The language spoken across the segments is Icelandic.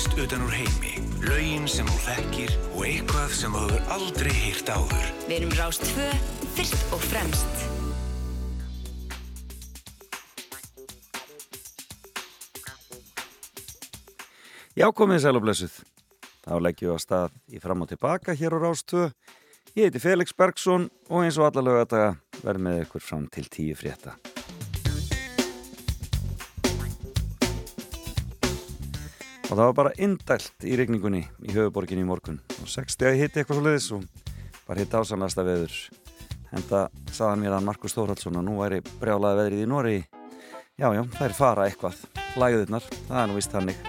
tónlist utan úr heimi, laugin sem þú þekkir og eitthvað sem þú hefur aldrei hýrt áður. Við erum Rást 2, fyrst og fremst. Já, komið sæl og blessuð. Þá leggjum við á stað í fram og tilbaka hér á Rástvö. Ég heiti Felix Bergsson og eins og alla lögadaga verð með ykkur fram til tíu frétta. Og það var bara indælt í regningunni í höfuborginni í morgun. Og 60 hitti eitthvað svo leiðis og bara hitt ásamlegasta veður. Henda saðan mér að Markus Þórhaldsson og nú væri brjálaði veðrið í Nóri. Já, já, það er fara eitthvað. Læðurnar, það er nú vist hannig.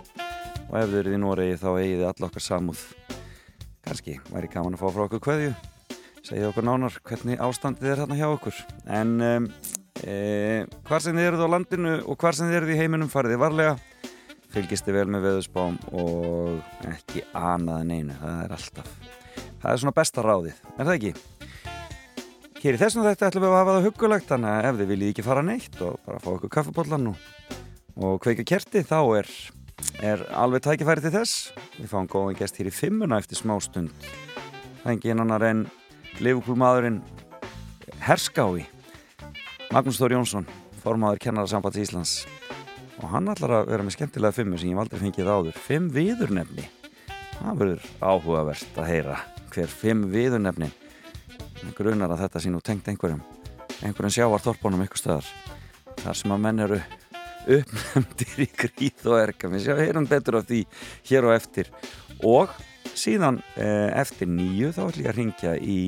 Og ef þau eruð í Nóri þá eigið þið all okkar samúð. Kanski væri gaman að fá frá okkur hverju. Segja okkur nánar hvernig ástandið er hérna hjá okkur. En um, e, hvar sem þið eruð á landinu og hvar sem þið eruð í heiminum fariði varlega fylgist þið vel með veðusbám og ekki anað en einu, það er alltaf. Það er svona besta ráðið, er það ekki? Hér í þessum þetta ætlum við að hafa það hugulegt, þannig að ef þið viljið ekki fara neitt og bara fá okkur kaffepollan og, og kveika kerti, þá er, er alveg tækifæri til þess. Við fáum góðan gest hér í fimmuna eftir smá stund það er ekki einan en lifuklúmaðurinn Herskái. Magnús Þór Jónsson formadur kennarasambands Íslands og hann ætlar að vera með skemmtilega fimmu sem ég hef aldrei fengið áður. Fimm viðurnefni. Það verður áhugavert að heyra hver fimm viðurnefni grunar að þetta sé nú tengt einhverjum. Einhverjum sjáartorpunum ykkur stöðar þar sem að menn eru uppnefndir í gríð og erga við séum heyrum betur af því hér og eftir. Og síðan eh, eftir nýju þá ætlum ég að ringja í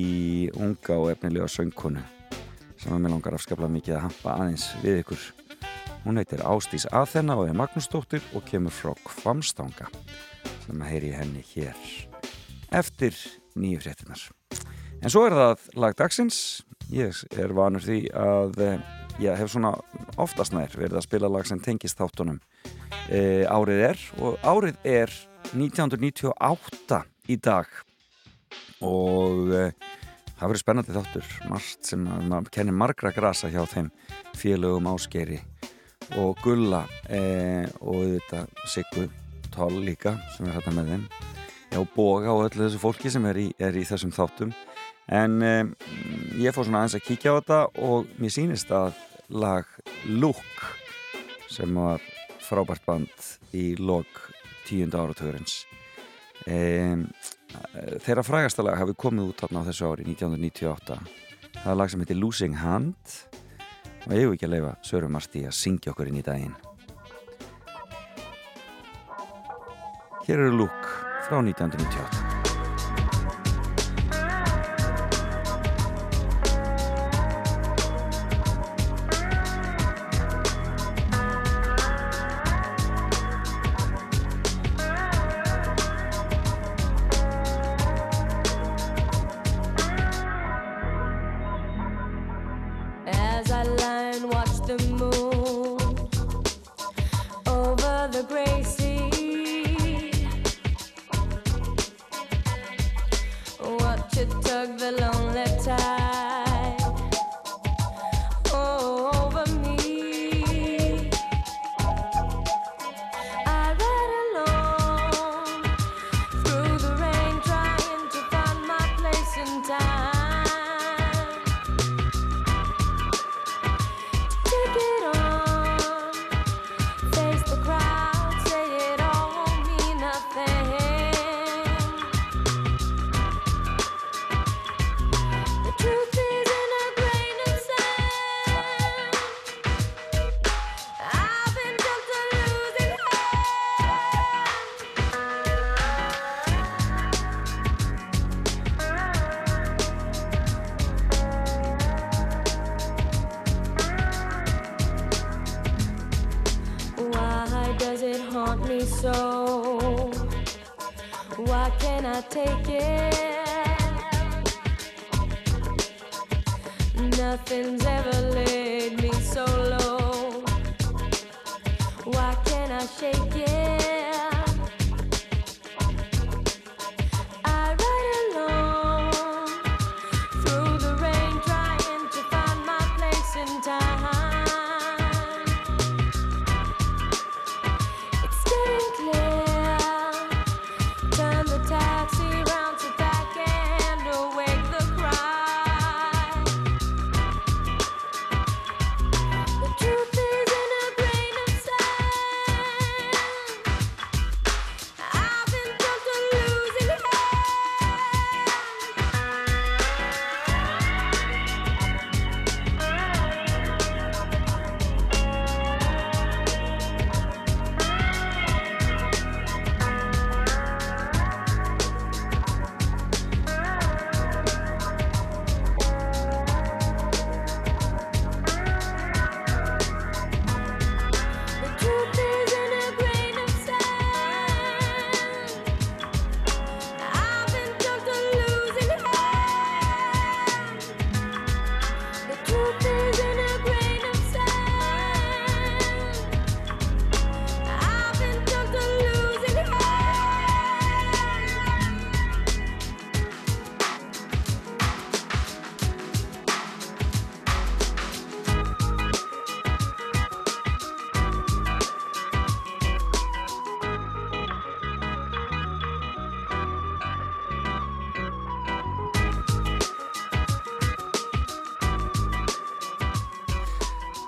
unga og efnilega söngkonu sem að mér langar afskaplega mikið að hampa aðeins við ykkur Hún heitir Ástís Aþenna og er Magnúsdóttir og kemur frá Kvamstanga sem að heyri henni hér eftir nýju fréttinar. En svo er það lagdagsins. Ég er vanur því að eh, ég hef svona oftast nær verið að spila lag sem tengist þáttunum. E, árið er og árið er 1998 í dag og e, það verður spennandi þáttur. Margt sem maður kennir margra grasa hjá þeim félögum áskeri og Gulla eh, og þetta Siggu Toll líka sem er hérna með þeim. Já, Boga og öllu þessu fólki sem er í, er í þessum þáttum. En eh, ég fór svona aðeins að kíkja á þetta og mér sýnist að lag Look sem var frábært band í log tíunda áratugurins eh, þeirra frægasta lag hafi komið út á þessu ári 1998 það er lag sem heitir Losing Hand og ég hef ekki að leifa Söru Marti að syngja okkur inn í daginn? Hér eru lúk frá 1998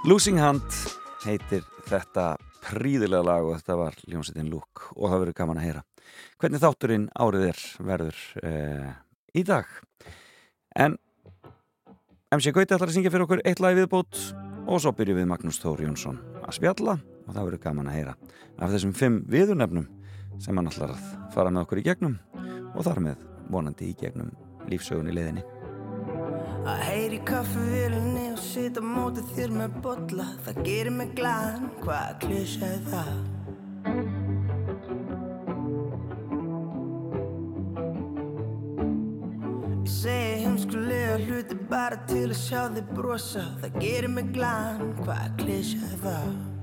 Losing Hand heitir þetta príðilega lag og þetta var Ljónsettin Lúk og það verður gaman að heyra. Hvernig þátturinn árið er verður uh, í dag. En MC Gauti ætlar að syngja fyrir okkur eitt lag viðbót og svo byrjum við Magnús Þór Jónsson að spjalla og það verður gaman að heyra af þessum fimm viðurnefnum sem hann ætlar að fara með okkur í gegnum og þar með vonandi í gegnum lífsögun í leiðinni Að heyri kaffivílinni og sita mótið þér með botla Það gerir mig glaðan, hvað klísja er það? Ég segi heimskulega hluti bara til að sjá þig brosa Það gerir mig glaðan, hvað klísja er það?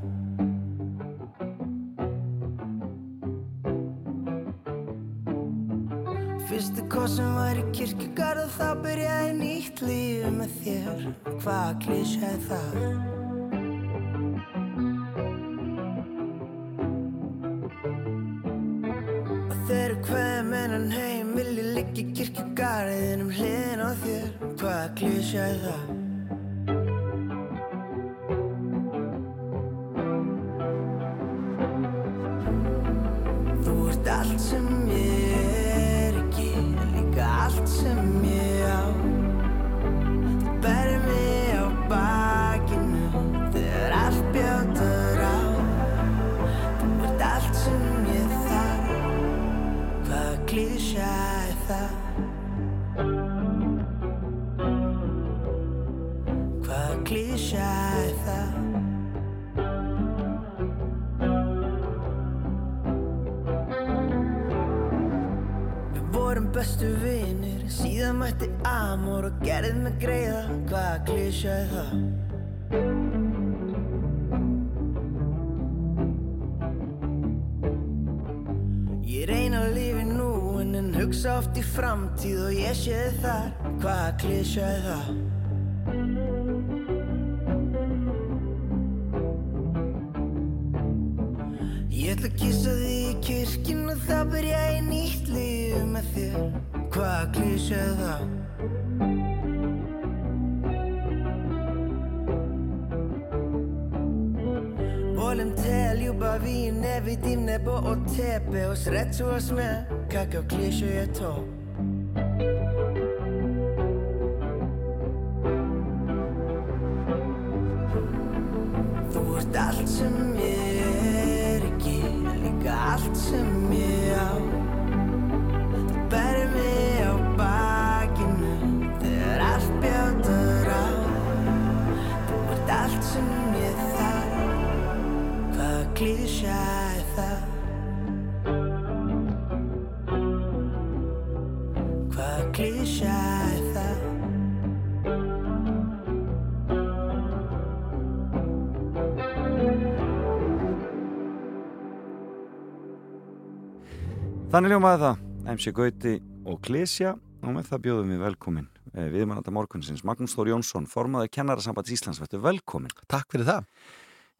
Fyrstu kosin var í kirkjugarð og þá byrjaði nýtt líf með þér Hvað klísja er það? Og þegar hvað mennan heim vil ég liggja í kirkjugarðin um hliðin á þér Hvað klísja er það? Gerðið mig greiða, hvaða klísja er það? Ég reyna að lifi nú en en hugsa oft í framtíð og ég sé þar, hvaða klísja er það? Ég ætla að kissa þig í kirkjun og það byrja í nýtt líf með þér Hvaða klísja er það? Te, ljubavi ne vidim nebo od tebe U sreću osme, kakav kliše je to Þú ert allt sem ég er ekki Líka allt sem Þannig ljómaði það, MC Gauti og Klesja. Og með það bjóðum við velkomin viðmannanda morgunsins. Magnús Þór Jónsson, formaði kennarasambands Íslands, verður velkomin. Takk fyrir það.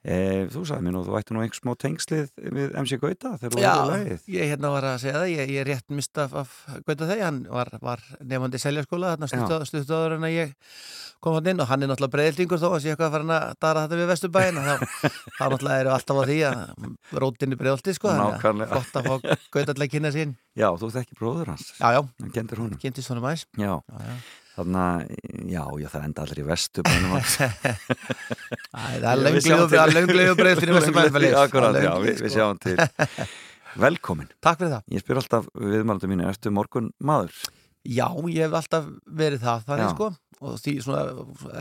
E, Þú sagði mér nú, þú ætti nú einhver smá tengslið við MC Gauta þegar þú Já, verður lagið. ég hérna var að segja það, ég, ég rétt mista af, af Gauta þegi, hann var, var nefandi seljaskóla, þarna stuttu áður en að ég kom hann inn og hann er náttúrulega breyðlingur þó að sé eitthvað að fara að dara þetta við Vesturbæin og þá, þá náttúrulega eru alltaf á því að rótinni breyðaldi sko, þannig að flott að fá Gauta alltaf að kynna sín. Já, þú þekki bróður hans, Já, já, hann kendir honum þannig að, já, já, það enda allir í Vesturbænum Æ, það er lönglegu breyðaldi í Vesturbæin. Akkurat, já, við, við sjáum til Velkomin Takk fyrir það. Ég spyr alltaf viðmannandi mínu, ertu morgun maður? Já, ég hef alltaf verið það þannig Já. sko og því svona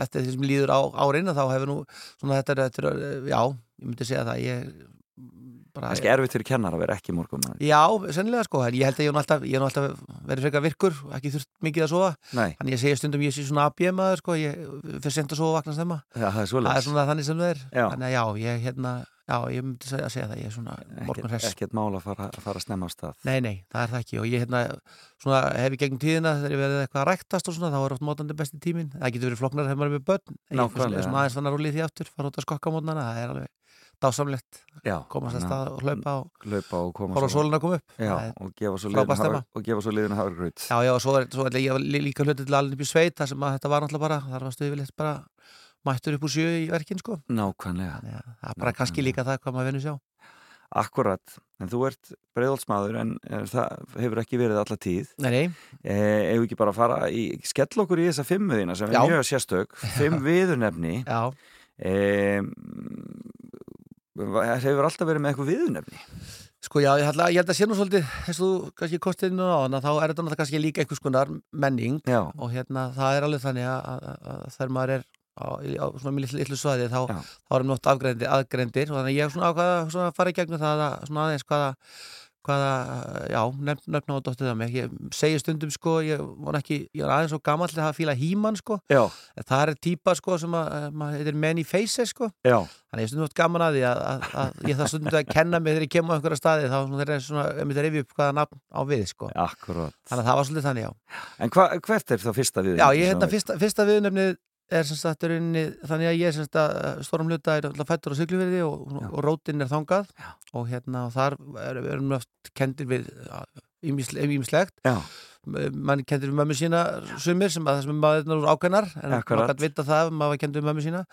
eftir því sem líður á árin þá hefur nú svona þetta, er- þetta er, já, ég myndi segja það ég bara Kannski erfitt fyrir kennar að vera ekki morgun maður. Já, sennilega sko, ég held að ég nú alltaf, ég alltaf verið frekar virkur ekki þurft mikið að sofa. Nei, Þannig ég segja stundum ég sé svona AB maður sko, ég fyrir sent að sofa og vakna stemma það, það er Það er svona þannig sem það er. Já. Þannig að já, ég hérna, já, ég myndi segja, segja það, ég er svona morgun Ekkert, hress. ekkert mál að fara, að fara að snemma á stað. Nei, nei, það er það ekki. Og ég hérna, svona, hef í gegnum tíðina þegar ég verið eitthvað að ræktast og svona þá er oft mótandi besti tíminn, það getur verið floknar þegar maður er með börn, ég er svona- aðeins þannig að rúlið því aftur, fara út að skokka mótnana það er alveg dásamlegt, komast að stað og hlaupa og Hlaupa og koma sólina að koma upp. Já, er- og gefa hafur- og gefa svo liðinu hafurgröð Já, já, og svo er, svo er ég líka hluti til alveg upp í sveit þar sem að þetta var náttúrulega bara, þar varstu yfirleitt bara mættur upp úr sjö í verkin sko. Nákvæmlega. Það er bara kannski líka það hvað maður vinnur sjá Akkurat, en þú ert breiðolsmaður en er, það hefur ekki verið alla tíð. Nei, eh, Ef ekki bara fara í skell okkur í þessa fimmuðina sem er Já. mjög sérstök. Fimm viðurnefni. Já eh, Hefur alltaf verið með eitthvað viðurnefni. Sko já, ég, ætla, ég held að sé nú svolítið eins og kannski kostið nú á hana þá er þetta kannski líka einhvers konar menning Já, og hérna það er alveg þannig að, að, að þegar maður er á, á svona litlu, litlu svæði þá, þá erum nátt afgrendir, aðgrendir og þannig að ég er svona ákvaða að fara í gegnum það að svona aðeins hvaða hvaða, já, nefn, á dottið það mig ég segi stundum sko, ég var ekki ég er aðeins svo gamall til að fíla híman sko já, það er típa sko sem að, að maður heitir many faces sko já, Þannig ég er stundum átt gaman að því að, að, að ég það stundum að kenna mig þegar ég kemur á einhverja staði þá þeir eru svona, um þetta rifið upp hvaða nafn á við sko. akkurat Þannig að það var svolítið þannig, já. En hva, hvert er það fyrsta viðurnefni? Já, ég hérna er- fyrsta, fyrsta viðnefnið er sem sagt rauninni, þannig að ég er sem sagt að stórum hluta er alltaf fættur á Siglufirði og, og rótin er þangað. Já. og hérna og þar erum er við oft kendir við ímislegt Já, mann kendir við mömmu sína sumir sem að það sem er ákveðnar en maður kann vita það maður kendir við mömmu sína.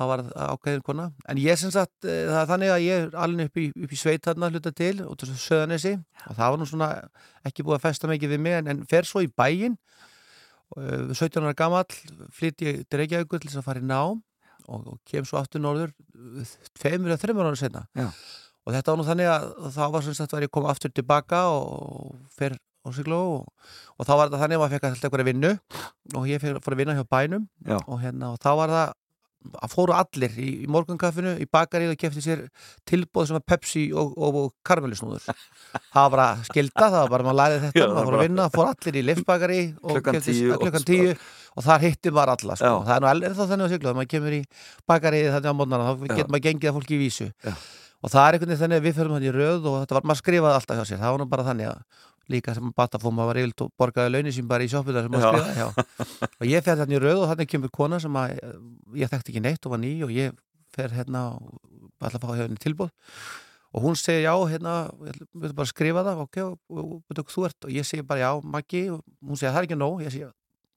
Það var ákveðin kona. En ég sem sagt, eh, það er þannig að ég er alveg upp í, upp í sveit þarna hluta til og það var nú svona ekki búið að festa mikið við mig en, en fer svo í bæinn 17 ára gamall flytt ég til Reykjavíkur til þess að fara í nám og, og kem svo aftur norður uh, tveimur eða þreimur ára senna Já. og þetta var nú þannig að þá var sem sagt var ég kom aftur tilbaka og fer Sigló og, og þá var þetta þannig að maður fekk alltaf einhverja vinnu og ég fór að vinna hjá bænum og hérna og þá var það að fóru allir í, í morgunkaffinu í bakarið og kefti sér tilbóð sem var Pepsi og, og, og karmelisnúður það var bara skilda, það var bara maður lærið þetta Já, maður fór að vinna, fór allir í liftbakari og Klukkan 10 og klukkan 10 og þar hitti maður alla sko. Það er nú alveg þá þannig að maður kemur í bakarið þannig á mótnana, þá getur maður gengið að fólki í vísu. Já. og það er einhvern veginn þannig að við förum þannig í röð og þetta var, maður skrifaði alltaf hjá sér. Það var nú bara þannig að líka sem Batafóm maður var yfirlt og borgaði launin sín bara í sjóppuðar sem maður skrifaði og ég fer þannig í röð og þannig kemur kona sem að eh, ég þekkti ekki neitt og var ný og ég fer hérna og ætla að fá henni tilbúð og hún segir já, hérna, við ætlum bara að skrifa það ok, og, þú ert? Og ég segi bara já, Maggi, og hún segir það er ekki nóg. Ég segi,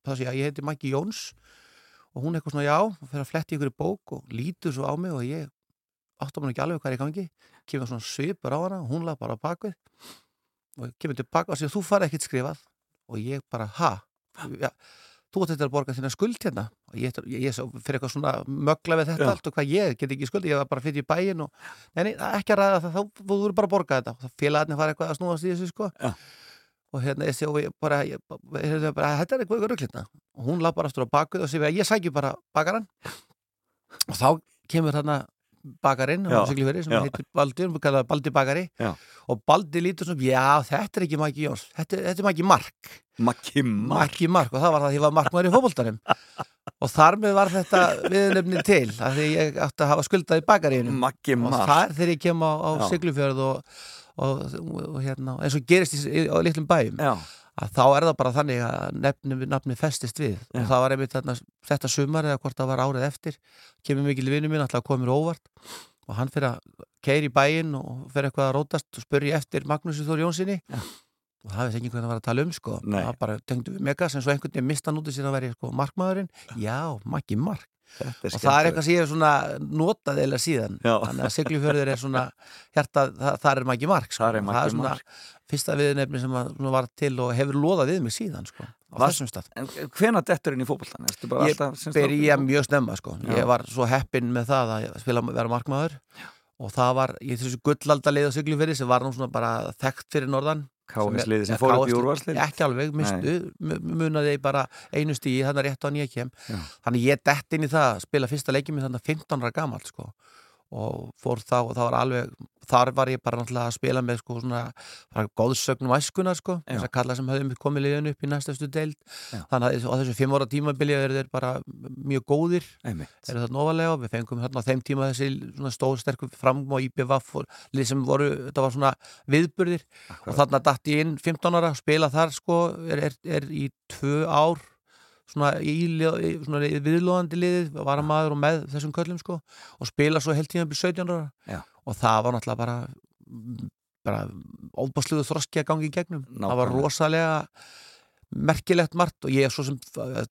það segi ég heiti Maggi Jóns. Og hún eitthvað svona já og fer að fletti ykkur í bók og lítur svo á mig og ég áttum hann ekki alveg hvað er í gangi. Kemur svona svipur á hana hún laði bara á bakvið og kemur tilbaka og segir þú farið ekkert skrifað og ég bara, ha? Já, þú þetta að borga þína skuld hérna og ég, ég, ég fyrir eitthvað svona mögla við þetta Já. allt og hvað ég get ekki skuld ég var bara fyrir í bæin og nei, nei, það er ekki að ræða það, þá þú verður bara að borga þetta og það félagarnir fara eitthvað að snúast í þessu sko Já. og hérna ég sé og ég bara, ég, ég, bara þetta er eitthvað rugglitna og hún lapp bara aftur á bakvið og segir að ég sækju bara bakaran og þá kemur þarna bakarinn á Siglufirði sem Já. heitir Baldur, við kallaði Baldi bakari. Já. og Baldi lítur svona, já þetta er ekki Maggi Jóns þetta, þetta er Maggi Mark. Maggi Mark. Maggi Mark og það var það að ég var í fótboltanum. Og þar með var þetta viðnefni til að því ég átti að hafa skuldað í bakaríinu. Maggi og Mark. það er þegar ég kem á, á Já. Siglufjörð og, og, og hérna eins og gerist í, í, á litlum bæjum. Já, að þá er það bara þannig að nefni, nafni festist við. Já. og það var einmitt þarna, þetta sumar eða hvort það var árið eftir kemur mikil vinnu mín alltaf að koma mér óvart. Og hann fyrir að keiri í bæinn og fyrir eitthvað að rótast og spurja eftir Magnúsi Þór Jónssoni Já. og það veist ekki hvað það var að tala um sko. Það bara tengdu við megas en svo einhvern veginn mista í sér að vera sko, markmaðurinn. Já, Maggi Mark og það er eitthvað sem ég hef svona notað eða síðan Já. þannig að Siglufjörður er svona hjarta, það, það er Maggi Mark sko. Það er Maggi svona Mark. fyrsta viðnefni sem var til og hefur loðað við mig síðan sko, á Var- þessum stað En hvena dettur inn í bara Ég byrja mjög snemma sko. Já. ég var svo heppinn með það að ég spila vera markmaður og það var í þessu gullaldalið á Siglufjörði sem var nú svona bara þekkt fyrir norðan KS liði sem Ja, fór upp í KS úrvarslið ekki alveg, mistu, mu- munaði bara einu stíi, þannig að rétt á ég kem Já. þannig ég dett inn í það að spila fyrsta leikið mér þannig að 15 ára gamall sko. Og fór þá og það var alveg þar var ég bara náttúrulega að spila með sko svona, bara góðsögnum æskuna sko, þess að kalla sem höfðum komið liðan upp í næstastu deild. Já. þannig að á þessu fimm ára tímabili eru þeir bara mjög góðir eru það nofalega og við fengum hérna á þeim tíma þessi svona stóð sterkur fram og IPVF og lið sem voru, þetta var svona viðburðir. Og þarna datt ég inn 15 ára spila þar sko, er, er, er í tvö ár svona svona viðlóðandi liðið var að maður og með þessum köllum sko og spila svo heilt tíma byrja 17 ára og það var náttúrulega bara bara óbásluðu þroski að gangi í gegnum. Það var Nákvæmlega. rosalega merkilegt margt og ég er svo sem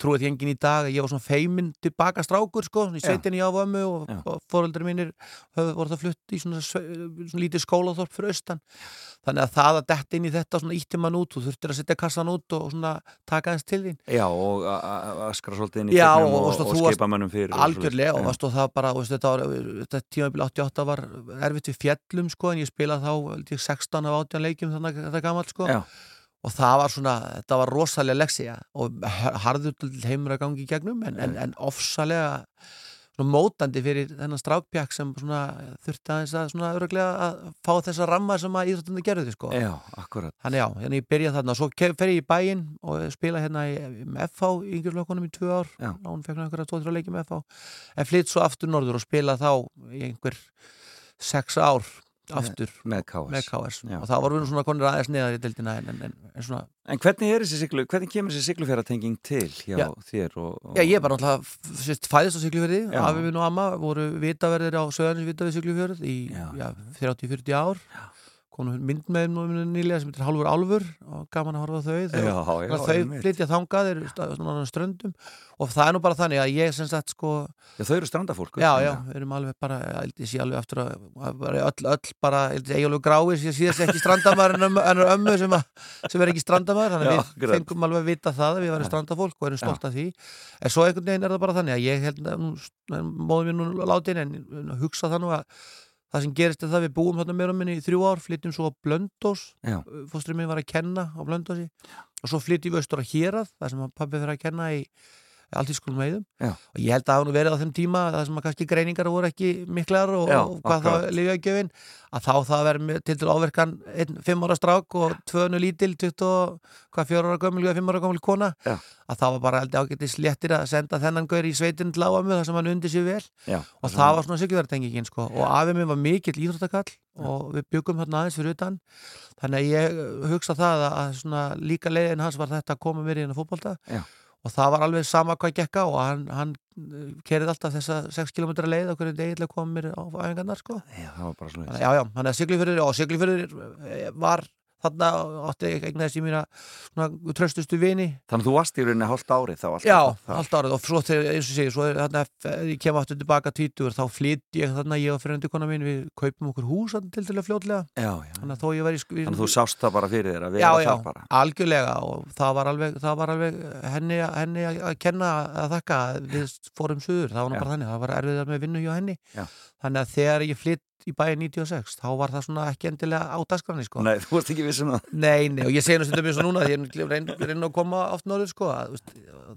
trúið því engin í dag að ég var svona feiminn tilbaka strákur sko, í sveitinni á vömmu og, og fóröldri mínir voruð það flutt í svona, svona lítið skólaþorp fyrir austan. Þannig að það að detta inn í þetta svona ítti mann út og þurftir að setja kassan út og svona taka þess til þín. Já og askra svolítið inn í Já, tegnum og, og, og, skipa mönnum fyrir Algjörlega og, það bara, veist, þetta, þetta tímafél 88 var erfitt við fjellum sko en ég spilaði þá 16 af 18 leikjum þannig að þetta er gammalt sko. Já og það var svona, þetta var rosalega leksija og harður til heimur að gangi í gegnum en, en, en ofsalega svona mótandi fyrir þennan strákpjak sem svona þurfti aðeins að svona öruglega að fá þessa ramma sem að íþróttunni gerði sko. Já, akkurat. Þannig já, hérna ég byrjaði þarna og svo fer ég í bæinn og spila hérna í, FH í yngjurlökunum í tvö ár Já. og hún fekk einhverja tvo-þrjá leikið með FH en flytt svo aftur norður og spila þá í einhver sex ár aftur með KS, með KS. Já. og þá vorum við svona konir aðeins neðar í deildina en, en, en, svona En hvernig er þessi siglu, hvernig kemur þessi siglufjörðatenging til hjá Já. þér og, og... Já, ég er bara náttúrulega sérst, fæðist á Siglufjörði, Já. afi minn og amma voru vitaverðir á Söðarins vitaverði Siglufjörð í Já. já, 30-40 ár konu mynd með mér nýlega sem heitir Hálfur Álfur og gaman að horfa þau þau, Já, já, þau flytja þangað þeir ströndum. Og það er nú bara þannig að ég sem sagt sko Já, þau eru strandafólk já, já, við erum alveg bara ég ég sé alveg aftur að, að öll, öll bara, ég held ég ég sé þess ekki strandamæður en en ömmu sem, að, sem er ekki strandamæður þannig að við fengum alveg að vita það að við varum strandafólk og erum stolt af því. En svo einhvern veginn er það bara þannig að ég held móðum mér nú látin en en hugsa það nú að það sem gerist er það við búum þarna meira minni í þrjú ár flytjum svo á Blöndós Já. fósturinn minn var að kenna á Blöndósi og svo flytjum við austur að Hérað það sem pabbi fyrir að kenna í allt í skulum veiðum og ég held að það nú verið á þeim tíma það sem að kannski greiningar voru ekki miklar og, Já, og hvað akkurat. þá lifjagjöfin að þá það verið með- til til áverkan einn fimm ára strák og tvönu lítil 20, og- hvað fjóra ára gömul eða fimm ára gömul kona Já. að það var bara held ég ágættis léttir að senda þennan gaur í sveitin til áamu þar sem hann undi sér vel. Já, og það var svona sigurverðtengingin sko. og afið mér var mikill íþróttakall og við byggum hérna aðeins fyrir utan. Þannig að ég hugsa það að, að svona líka leiðin hans var þetta að koma mér í hennar fótbolta. Já. Og það var alveg sama hvað gekk á og hann, hann kerið alltaf þessa 6 km leið degi til að koma mér á æfingarnar sko. já, það var bara svona já, já, hann er Siglufjörður og Siglufjörður var þarna átti ég mína svona tröstustu vini Þannig að þú varst í rauninni hálft árið þá alltaf Já, það. allt árið og svo þegar, eins og segir, svo er þarna, ef ég kem aftur tilbaka tvítur, þá flytt ég þarna, ég og fyrirhundi kona mín, við kaupum okkur hús þarna til til að fljótlega, Já, já. þannig að þó ég var í Þannig að þú sást það bara fyrir þér að vera Já, já, þar bara algjörlega og það var alveg, það var alveg henni, henni að kenna að þakka við fórum suður, það var nú Já. bara þannig, það var erfiðar með vinnu hjá henni, Já. þannig að þegar ég flytt í bæði 96, þá var það svona ekki endilega á dagskránni, sko. Nei, þú varst ekki vissum það. Nei, nei, og ég segi stundum eins og núna ég reyn, reyn að koma oft norður sko að,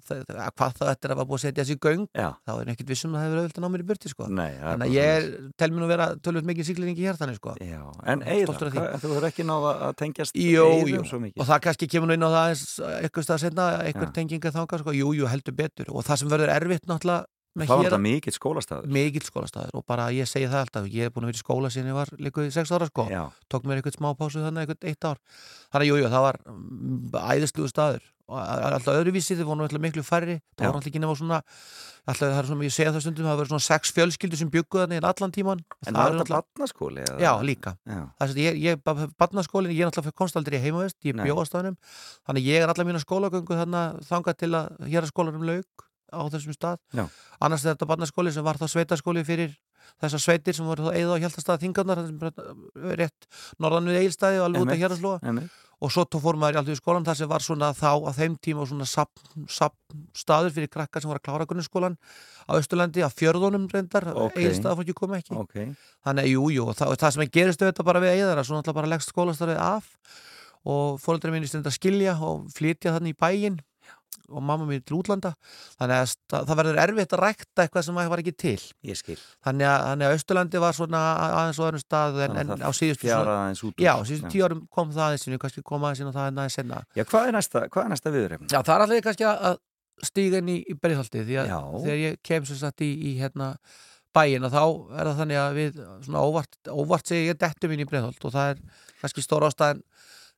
það, það, hvað það eftir að var búið að setja þessi í göng Já, þá er ekkert vissum að það hefur auðvitað ná mér í burti sko. Nei þannig að ég er, tel mér nú vera tölvöld mikið síklingi hér þannig sko. Já, en hvað- þú hefur ekki náða að tengjast Eirum jú, svo og það kannski kemur nú inn á það eitthvað stað setna, eitthvað tenginga þangað sko, jú, jú, heldur betur. Og það sem verður erfitt náttúrulega Það var þetta mikill skólastæður mikill skólastæður og bara ég segi það alltaf ég er búin að vera í skóla síðan ég var líka í 6 ára sko. Já, tók mér eitthvað smá pásu þannig eitthvað eitt ár. Þannig að jú, jú, það var mm, æðisluðu staður. Og alltaf öðruvísi þið voru alltaf miklu færri. Það var alltaf ekki nema svona alltaf það er svona, ég segja það stundum það var svona sex fjölskyldur sem bygguð þannig allan tíman en það var þetta batnaskóli? eða? já, líka. Það sem ég, er alltaf í heimavest, ég bjóðast á hennum þannig að ég er allar mína skólagöngu þannig þangað til að hér að skólanum lauk á þessum stað Já. annars er þetta barnaskóli sem var þá sveitaskóli fyrir þessar sveitir sem voru þá eða á hjáltastað þingarnar rétt norðan við eilstæði og alveg út Einmitt. að hér að slúa Einmitt. og svo tó fór maður í alltaf í skólan þar sem var svona þá á þeim tíma svona sapn, sapn staður fyrir krakkar sem var að klára grunnskólan á Östurlandi, á fjörðunum reyndar Ok. eilstæða fólki kom ekki Ok, þannig að jú, jú, og það, og það sem gerist við þetta bara við eigðara, svo náttúrulega bara leggst skólastarfið af og fóröldri mín stund að skilja og flytja þannig í bæinn og mamma mín til útlanda. Þannig að það verður erfitt að rækta eitthvað sem var ekki til. Þannig að, þannig að Östurlandi var svona aðeins og öðrum stað en, en á síðustu síðustu tíu árum kom það aðeins inn, kannski kom aðeins og það er aðeins senna Já, hvað er næsta, er næsta viðurefn? Já, það er allir kannski að stíga inn í, í berðhaldi því að Já. þegar ég kem sem sagt í, í hérna bæin og þá er það þannig að við svona óvart, óvart segi ég dettum inn í berðhald og það er kannski stóra ástæðan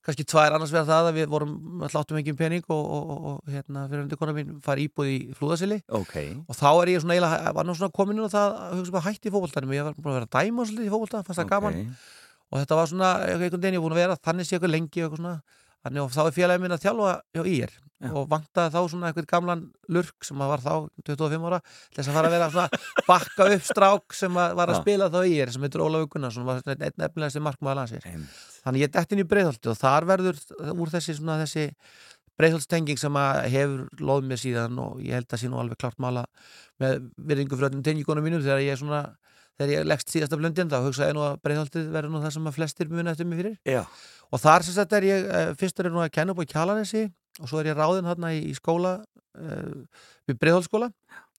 kannski tvær annars vegar það að við vorum hláttum ekki um pening og, og, og, og hérna fyrir hundi konar mín fari íbúð í flúðasili Ok, og þá er ég svona eiginlega, var nú svona komin inn á það að hugsa bara hætti í fókvóltanum ég var búin að vera að dæma svolítið í fókvólta, fannst það gaman. Og þetta var svona einhvern veginn ég búin að vera þannig sé eitthvað lengi og eitthvað svona. Þannig og þá er félagið minn að þjálfa hjá ír Já. og vantaði þá svona eitthvað gamlan lurk sem að var þá 25 ára þess að fara að vera svona bakka upp strák sem að var að Já. spila þá í er sem heitur Ólafur Gunnarsson var einn efnilegasti markmaður Einmitt. þannig ég dett inn í breiðholti og þar verður úr þessi þessi breiðholtstenging sem að hefur loð mér síðan og ég held að sé nú alveg klart mála með virðingu fyrir öllum tengingunum mínum þegar ég svona þegar ég leggst síðasta blöndin þá hugsaði nú að breiðholtið verður nú það sem að flestir muna eftir mig fyrir Já, og þar sem þetta er ég, eh, fyrstur er nú að kenna upp á Kjalanesi og svo er ég ráðinn hérna í, skóla uh, við Breiðholtskóla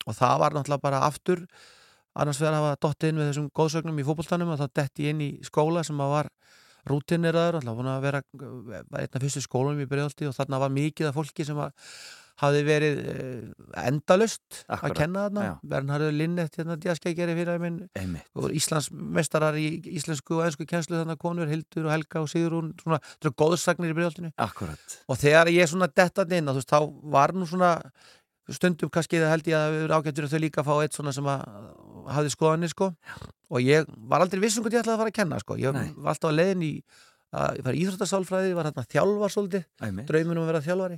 og það var náttúrulega bara aftur annars vegar hafa dottið inn við þessum góðsögnum í fótboltanum og þá detti ég inn í skóla sem að var rútineraður, alltaf búin að vera var einn af fyrstu skólunum í Breiðholti og þarna var mikið af fólki sem að hafði verið uh, endalust að Akkúrat, kenna þarna, já. Bernharður Linnet hérna djaskækjari fyrir minn einmitt. og Íslands mestarar í íslensku og ennsku kjenslu þannig konur, Hildur og Helga og Sigrún svona, góðsagnir í bregðaltinu Akkurat. og þegar ég svona dettað inn þú veist, þá var nú svona stundum kannski það held ég að við erum ágættur að þau líka að fá eitt svona sem að hafði skoðanir sko og ég var aldrei vissum hvað ég ætlaði að fara að kenna sko ég Nei. var alltaf að leiðin í að ég var íþróttasálfræði, var hérna þjálfar svolítið Einmitt. draumin um að vera þjálfari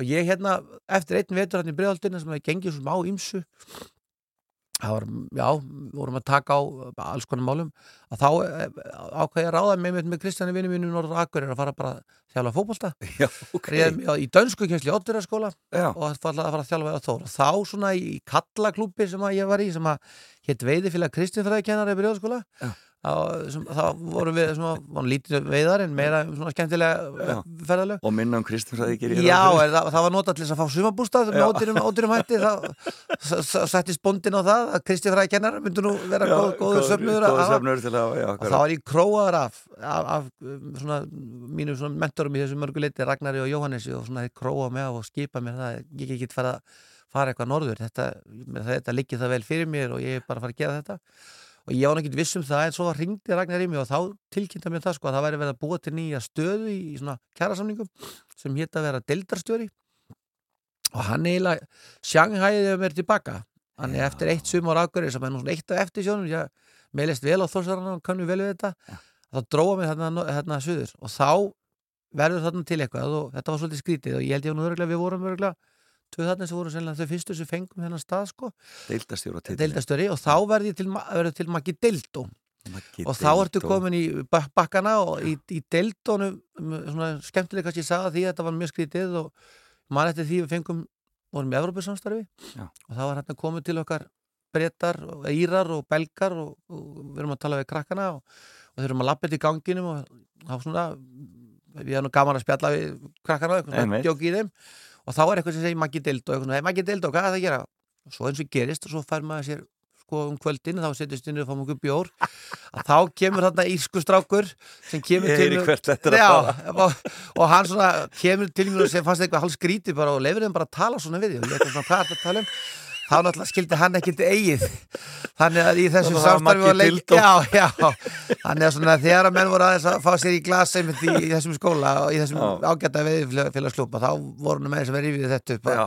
og ég hérna, eftir einn vetur hérna í bregðaldinu sem að gengið svo má ímsu það var, já, vorum að taka á alls konar málum að þá ákvæði að ráða með, með Kristjani vinnu mínu Norður Akureyri að fara bara að Já, ok. okay. í dönsku kjensli Ótturaskóla og að fara að fara að þjálfa á Þór og þá svona í kallaklúpi sem að ég var í sem að hétt veiðifélag Kristjánfræðikennari í Breiðaskóla Já. Þá vorum við svona, lítið veiðar en meira svona skemmtilega Já. ferðalög. Og minna um Kristjánsræði gerir Já, er, það, það var notað til þess að fá sumabústað með ódýrum, ódýrum hætti. Þá settist bóndin á það að Kristi Fræði kennar myndi nú vera góð, góður já, og þá var ég króaður af, af, af um, svona, mínum svona mentorum í þessu mörguleiti Ragnari og Jóhannesi og svona þeir króa mig og skipa mér það. Ég get fara fara eitthvað norður. Þetta, þetta liggir það vel fyrir mér og ég er bara að fara að gera þetta og ég var náttúrulega viss um það en svo ringdi Ragnar í mig og þá tilkynnta mér það sko að það væri verið að búa til nýja stöðu í, svona kjærasamningum sem hétt að vera deildarstjóri. Og hann eiginlega sjanghæði mér tilbaka hann er Já. eftir eitt sumar ágörði sem er nú svona eitt af eftir sjónum ég meðlist vel á þórsarana og kannum vel við þetta þá dróða mig þarna, þarna suður. Og þá verður þarna til eitthvað og þetta var svolítið skrítið og ég held ég örgulega við vorum örgulega tvö þarna sem voru sennilega þau fyrstu sem fengum þennan stað sko, deildastjóra til deildastöri og þá verður ég til, verður til Maggi Deildó. Og þá ertu komin í bak- bakkana og í, í Deildónu svona skemmtilega kannski ég sagði því að þetta var mjög skrítið og mann eftir því við fengum vorum í Evropasamstarfi Já. og þá var hérna komið til okkar brettar, og írar og belgar og, og við erum að tala við krakkana og, og þeir erum að lappa þetta í ganginum og þá svona við erum gaman að spjalla við krakkana eitthvað svona Einmitt. djók í þeim og þá er eitthvað sem segir Maggi svona, hey, Maggi Deildó, hvað er það að gera? og svo eins og gerist og svo fær maður sér sko um kvöldin, þá setjast inn og fáum okkur bjór. Að þá kemur þarna írsku strákur sem kemur til mér- og, og hann svona kemur til mér og sem fannst eitthvað hálf skrítið bara? Og leifir þeim bara að tala svona við því og ég eitthvað svona hvað er þetta að tala um þá náttúrulega skildi hann ekkert eigið. Þannig að í þessu var samstarfi var leik já, já, þannig að svona þegar að menn voru aðeins að fá sér í glas einmitt í, í þessum skóla og í þessum ágæta veiðfélagsklúpa þá voru nú með þess að vera yfir þetta upp að-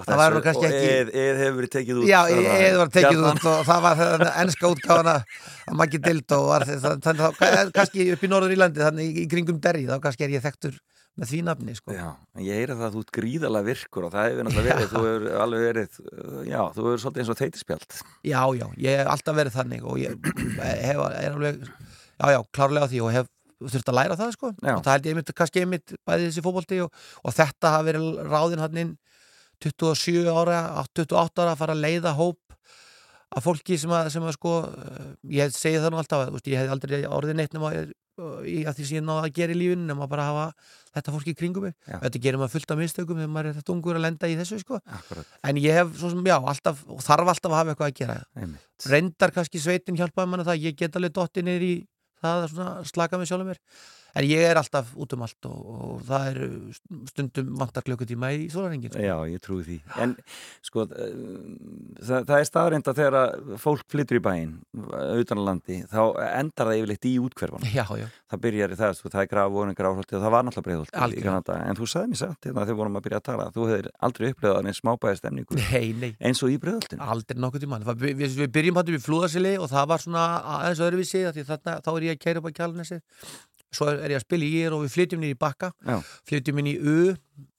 og Það væri nú kannski og ekki- eð, eð hefur verið tekið út Já, eða var tekið Gjarnan. út og það var það ennska útgáfana að Maggi Dildó var þannig að kannski upp í Norður Írlandi þannig í, í kringum Derry þá kannski er ég þekktur með því nafni sko. Já, ég heyra það að þú ert gríðalega virkur og það hefur náttúrulega verið, þú hefur alveg verið, uh, já, þú hefur svolítið eins og þeytispjald. Já, já, ég hef alltaf verið þannig og ég hef, er alveg já, já, klárlega því og hef þurft að læra það sko Já. og það held ég einmitt, kannski einmitt bæði þessi fótbolti og, og þetta hafi verið ráðin hann inn 27 ára, 28 ára að fara að leiða hóp af fólki sem að, sem að sko eh, ég segi það nú alltaf, ég hef aldrei orðið neitt nema ég- í að því sem ég náða að gera í lífinu nema bara hafa þetta fólki í kringum mig. Já. þetta gerir maður fullt af mistökum þegar maður er þetta ungur að lenda í þessu sko. Akkurat, en ég hef svo sem, já, alltaf þarf alltaf að hafa eitthvað að gera. Einmitt. reyndar kannski sveitin hjálpaði manna það ég get alveg dotti niður í það að slaka mig sjálfum mér en ég er alltaf út um allt og, og það er stundum vantar klukkutíma í sólarengin sko. Já, ég trúi því. En sko, uh, það, það er staðreind að þegar fólk flyttur í bæinn utan að landi, þá endar það yfirleitt í útkverfan. já, já, Það byrjar í það, sko, það er grafvóðin, grafholti og það var náttúrulega. Kanada. En þú sagði mér satt, hérna, þegar við vorum að byrja að tala, þú hefur aldrei upplegað neins smábæði stemningu nei, nei eins og í breyðholtinu. aldrei nokkuð í og það þá er svo er ég að spila í ír og við flytjum nýri í bakka Já. flytjum inn í U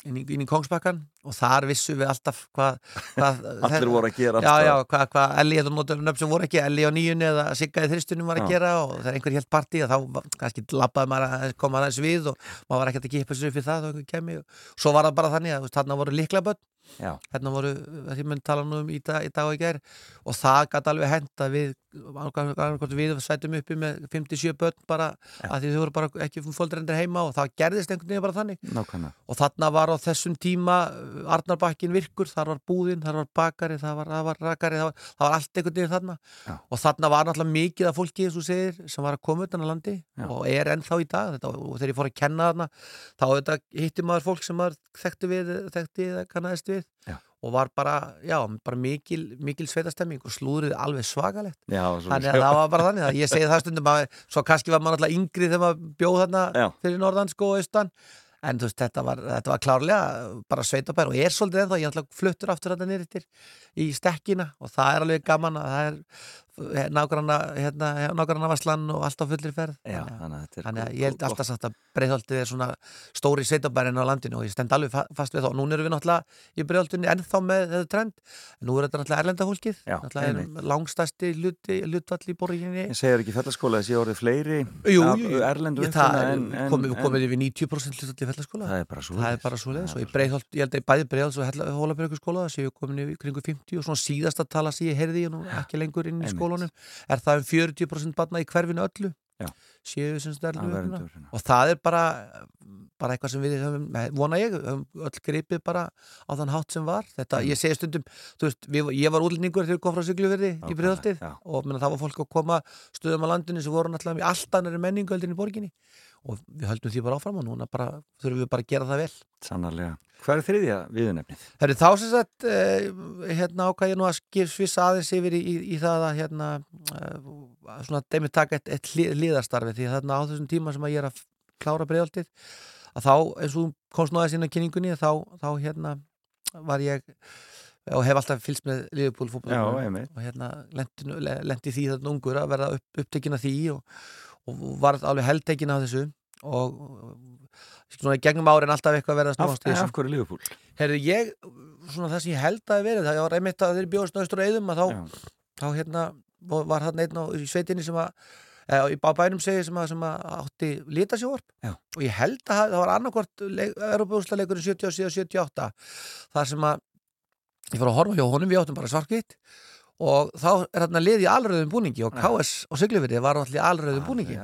inn í, inn í Kongsbakkan og þar vissum við alltaf hvað, hvað Allir voru að gera Já, já, hvað, Elli, þetta notum nöfn sem voru ekki Elli á nýjunni eða Sigga í þristunum var að Já. gera og þegar einhver helt partí þá var- kannski labbaði maður að koma aðeins við og maður var ekkert að kipa sér upp fyrir það þá einhver kemi svo var það bara þannig að þarna voru líklaböld Já. hérna voru, því mun tala nú um í dag, í dag og í gær og það gæti alveg henda við við sætum uppi með 57 börn bara Já. að því þau voru bara ekki fólkdrendir heima og það gerðist einhvern veginn bara þannig Nákvæmlega. og þarna var á þessum tíma uh, Arnarbakkin virkur, þar var búðin, þar var bakari, það var, var rakari, það var, það var allt einhvern veginn þarna Já. og þarna var náttúrulega mikið af fólki, segir, sem var að koma utan á landi og er ennþá í dag þetta, og þegar ég fór að kenna þarna þá þetta, hitti maður fólk sem maður þekkti við, þekkti kannaðist við Já. og var bara, já, bara mikil, mikil sveitastemming og slúðrið alveg svakalegt. Já, þannig að það var bara þannig að ég segi það stundum að svo kannski var maður alltaf yngri þegar maður bjóð þarna fyrir norðan sko og austan. En þú veist, þetta var, þetta var klárlega bara sveitabær og er svolítið ennþá, ég er alltaf fluttur aftur þetta nýrittir í stekkina og það er alveg gaman að það er nágranna, hérna, nágranna varslan og allt á fullir ferð. Já, þannig, að- að að ég held alltaf satt að breiðholtið er svona stóri sveitabærin á landinu og ég stend alveg fa- fast við þá. Núna erum við náttúrulega í breiðholtinni ennþá með þetta trend, nú er þetta náttúrulega erlenda fólkið. Já, náttúrulega langstæsti hlutvall í borginni. Ég segir ekki fellaskóla þessi orðið fleiri Jú, af jú, jú. erlendu Ég- er en- komið yfir 90% hlutalli fellaskóla. Það er bara svo leiðis og ég ég held að ég bæði breiðholt og hólabjörgu skóla það séu komin yfir kringu 50 og svona síðasta tala sem ég heyrði ég nú ekki lengur inn í Einmitt. skólanum er það um 40% barna í hverfinu öllu? Séu sem stærlu og það er bara bara eitthvað sem við höfum, vona ég höfum öll gripið bara á þann hátt sem var. Þetta, ég segi stundum, þú veist við, ég var útlendingur þegar ég kom frá Siglufirði í Nákvæmlega, breiðholtið já. og menna, það var fólk að koma stöðum á landinu sem voru náttúrulega í allt annari menningu heldur í borginni og við höldum því bara áfram og núna bara, þurfum við bara að gera það vel Sannarlega. Hvað er þriðja viðunefnið? Það er þá sem sagt eh, hérna ákvað ég nú að svissa aðeins yfir í, í, í það að hérna eh, svona dæmi taka eitt, eitt hliðarstarfi því að þarna á þessum tíma sem að ég er að klára breiðaldið að þá eins og inn á kynningunni þá, þá hérna var ég og hef alltaf fylgst með einmitt. og hérna lendi, lendi því þarna ungur að verða upp, upptekin af því og, og var alveg heldtekin af þessu og, og svona í gegnum árin alltaf eitthvað að Af, snúast þessu. af hverju Liverpool? Herðu, ég, svona það sem ég held að verið, það var einmitt að þeir bjóðast náðustur á eðum að þá, þá hérna, var þarna einn á, sveitinni sem að, eða í bænum segi sem að, sem að átti lítasjóvarp og ég held að það var annarkvort Europúsleikurinn 77 og 78 þar sem að ég fór að horfa hjá honum, við áttum bara svarkvitt og þá er þarna lið í alröðum búningi og. KS og Siglufirði var allir í alröðum búningi.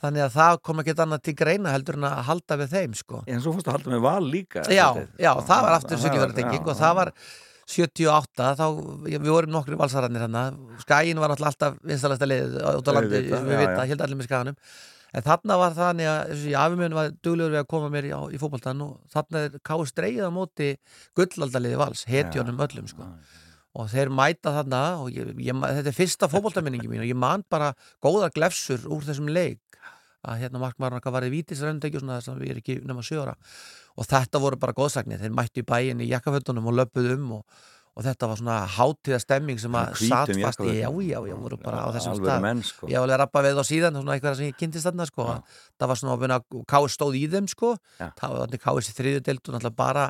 þannig að það kom ekki annað til greina heldur en að halda við þeim sko. En svo fórstu að halda með val líka. já, já, það var aftur já, og það var 78, þá, við vorum nokkru valsararnir hann, skæin var alltaf vinstalasta liðið út á landi, við vita, held allir með skæðanum en þarna var þannig að afimjörn var duglegur við að koma mér í, í fótboltan og þarna er dreigið á móti gullaldaliði vals, hetjónum öllum sko. Og þeir mæta þarna og ég, ég, þetta er fyrsta fótboltaminningi mín og ég man bara góðar glefsur úr þessum leik. Að hérna markmaðurinn okkar var í vítisrendegi og svona þess að við erum ekki nema sjöra og þetta voru bara góðsagnir, þeir mættu í bæin í jakkaföldunum og löpuð um og, og þetta var svona hátíða stemming sem að satt fast í, já, já, já, voru bara á þessum stað sko. ég var alveg að rappa við á síðan svona eitthvað sem ég kynntist þarna sko. Það var svona Káis stóð í þeim sko. Það var þannig Káis í þriðudeld og náttúrulega bara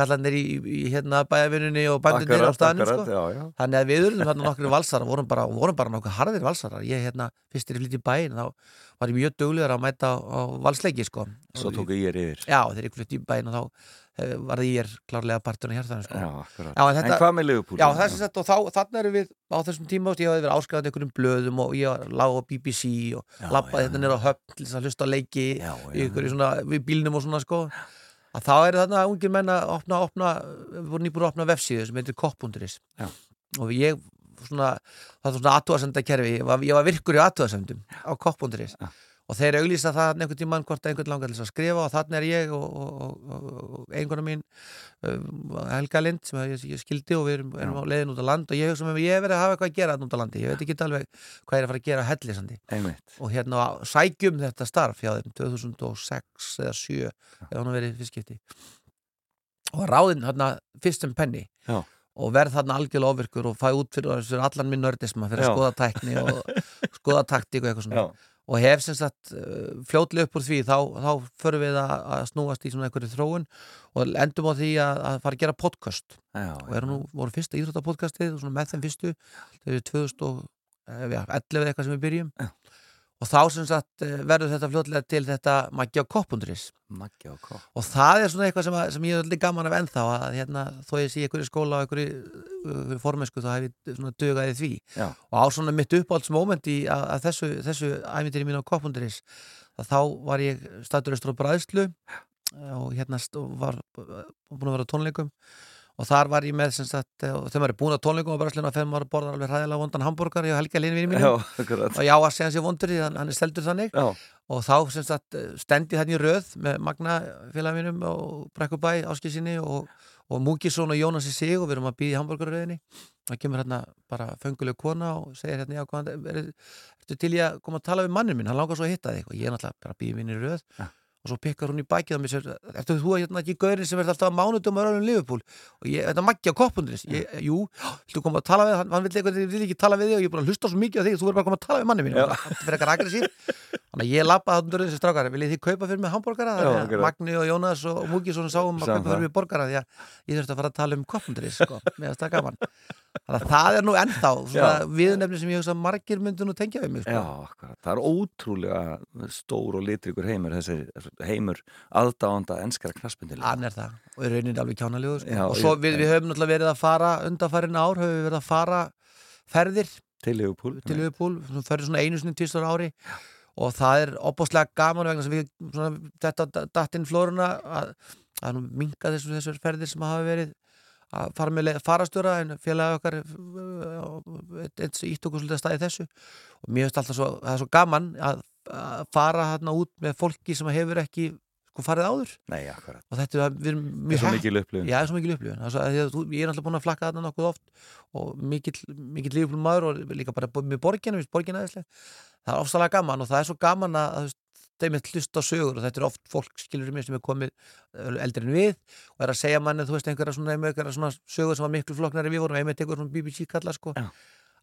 kallanir í, í hérna bæjavinnunni og bændunir á akkurat, sko. já, já. þannig að við urðum hérna nokkru valsarar vorum bara, vorum bara nokkuð harðir valsarar ég hérna, fyrst er ég flytt í bæin þá var ég mjög duglegur að mæta á, valsleiki sko. Svo tóku ég er yfir. já, þegar ég flytt í bæin og þá eh, var ég klárlega parturinn í hjartanum sko. Já. Já, en en, þetta- hvað með Liverpool? Já, þess að og þá, þannig erum við á þessum tíma, veist, ég hafði verið áskrifandi einhverjum blöðum og ég var lág á BBC og lappaði þetta nýra á höfn til að hlusta á leiki svona, við bílnum og svona sko að þá eru þarna ungir menn að opna, opna við vorum nýbúin að opna vefsíðu sem heitir kopp.is og ég svona, það var svona aðtúasenda kerfi ég ég var virkur í aðtúasendum á kopp.is Já. Og þeir auglýsa það einhvern tímann hvort einhvern langar til að skrifa og þannig er ég og, og, og, og einhverna mín um, Helga Lind sem ég, ég skildi og við erum, erum á leiðin út á land og ég hef verið að hafa eitthvað að gera út á landi, ég veit ekki alveg hvað er að fara að gera hellisandi og hérna sækjum þetta starf hjá þeim 2006 eða 7 eða hann verið fyrstskipti. Og var ráðinn hérna fyrst sem penni Já. og verð þarna algjörlega ofirkur og fæ út fyrir, fyrir allan minn nördisma fyrir Já. að skoða tækni og skoða taktík og eitthvað svona. Já. Og hef sem sagt uh, fljótlega upp úr því þá, þá förum við að, að snúast í svona einhverju þróun og endum á því að, að fara að gera podcast. Já, og erum nú, voru fyrsta íþróttapodcastið og svona með þeim fyrstu þau eru 2011 eða eitthvað sem við byrjum. Já. Og þá sem sagt eh, verður þetta fljótlega til þetta Maggi á koppundurins Maggi og Kopp. Og það er svona eitthvað sem, að, sem ég er allir gaman af ennþá að hérna, þó ég sé ykkur í skóla og ykkur í uh, formesku þá hef ég svona dögaði því. Já, og á svona mitt uppáhaldsmoment í að, að þessu, þessu æmyndiri mín á koppundurins þá var ég statur östur á bræðslu og hérna var búin að vera á tónleikum og þar var ég með sem sagt, eh, og þegar maður er búin á tónleikum á bræðslinu og þegar maður borðar alveg hræðilega vondan hambúrgar ég og Helga Lini vinni akkurat. Og já að segja hans ég vondur því hann, hann er steldur þannig. Já, og þá sem sagt stendi þannig í röð með Magna félag mínum og Brekkubæ áskilsinni og, og Múkisson og Jónas í sig og við erum að býða í hambúrgarröðinni það kemur hérna bara fenguleg kona og segir hérna já, er, ertu til ég að koma að tala við mannin minn, hann langar svo að hitta þig. Og ég er náttúrulega bara að býða minn í röð. Ja. Og svo pikkar hún í bækið á mér sér, ertu þú hérna ekki gaurinn sem verður alltaf að mánutum og röðum Liverpool? Og ég, þetta á koppundurins ég, jú, viltu koma að tala við hann, hann vill, eitthvað, vil ekki tala við þig og ég er búin að hlusta svo mikið á þig þú verður bara að koma að tala við manni mín Já. það fyrir eitthvað aggressív. Þannig að ég lappaði þarna þessi strákar. Viljið þið kaupa fyrir mig hambúrgara Já, að akkurat. Magni og Jónas og Múkisson sáum að kaupa það. fyrir mig borgara því að ég þurfti að fara að tala um koppundurins sko, að þannig að það er nú ennþá viðnefni sem ég hugsa að margir myndu nú tengja við mig já, sko. akkurat. Það er ótrúlega stór og litrikur heimur þessi heimur aðdáanda enskara knaspindil hann er það og í rauninni alveg kjánalegu sko. Já, og svo við, við höfum náttúrulega verið að fara undanfærin ár höfum við verið að fara ferðir Til Liverpool til Liverpool, sem ferður svona einu sinni tvistar ári og það er opáslega gaman vegna sem við svona, þetta datt inn flóruna að, að nú minka þessu, þessar ferðir sem hafa verið að fara með farastjóra en félagi okkar uh, ítt okkur svolítið að staði þessu og mér finnst alltaf svo, það er svo gaman að, að fara hérna út með fólki sem hefur ekki sko farið áður. Nei, akkurat. Og þetta er, er mjög svo mikil upplifun. Já, það er svo mikil upplifun. Ég er alltaf búin að flakka þarna nokkuð oft og mikill, mikill lífum maður og líka bara með borginu, borginu það er ofsalega gaman og það er svo gaman að þeim er hlust á sögur og þetta er oft fólk skilur mér sem er komið eldri en við og er að segja manni, þú veist, einhverja svona, einhverja svona sögur sem var miklu flokknari við vorum einmitt einhver svona BBC kalla sko Já.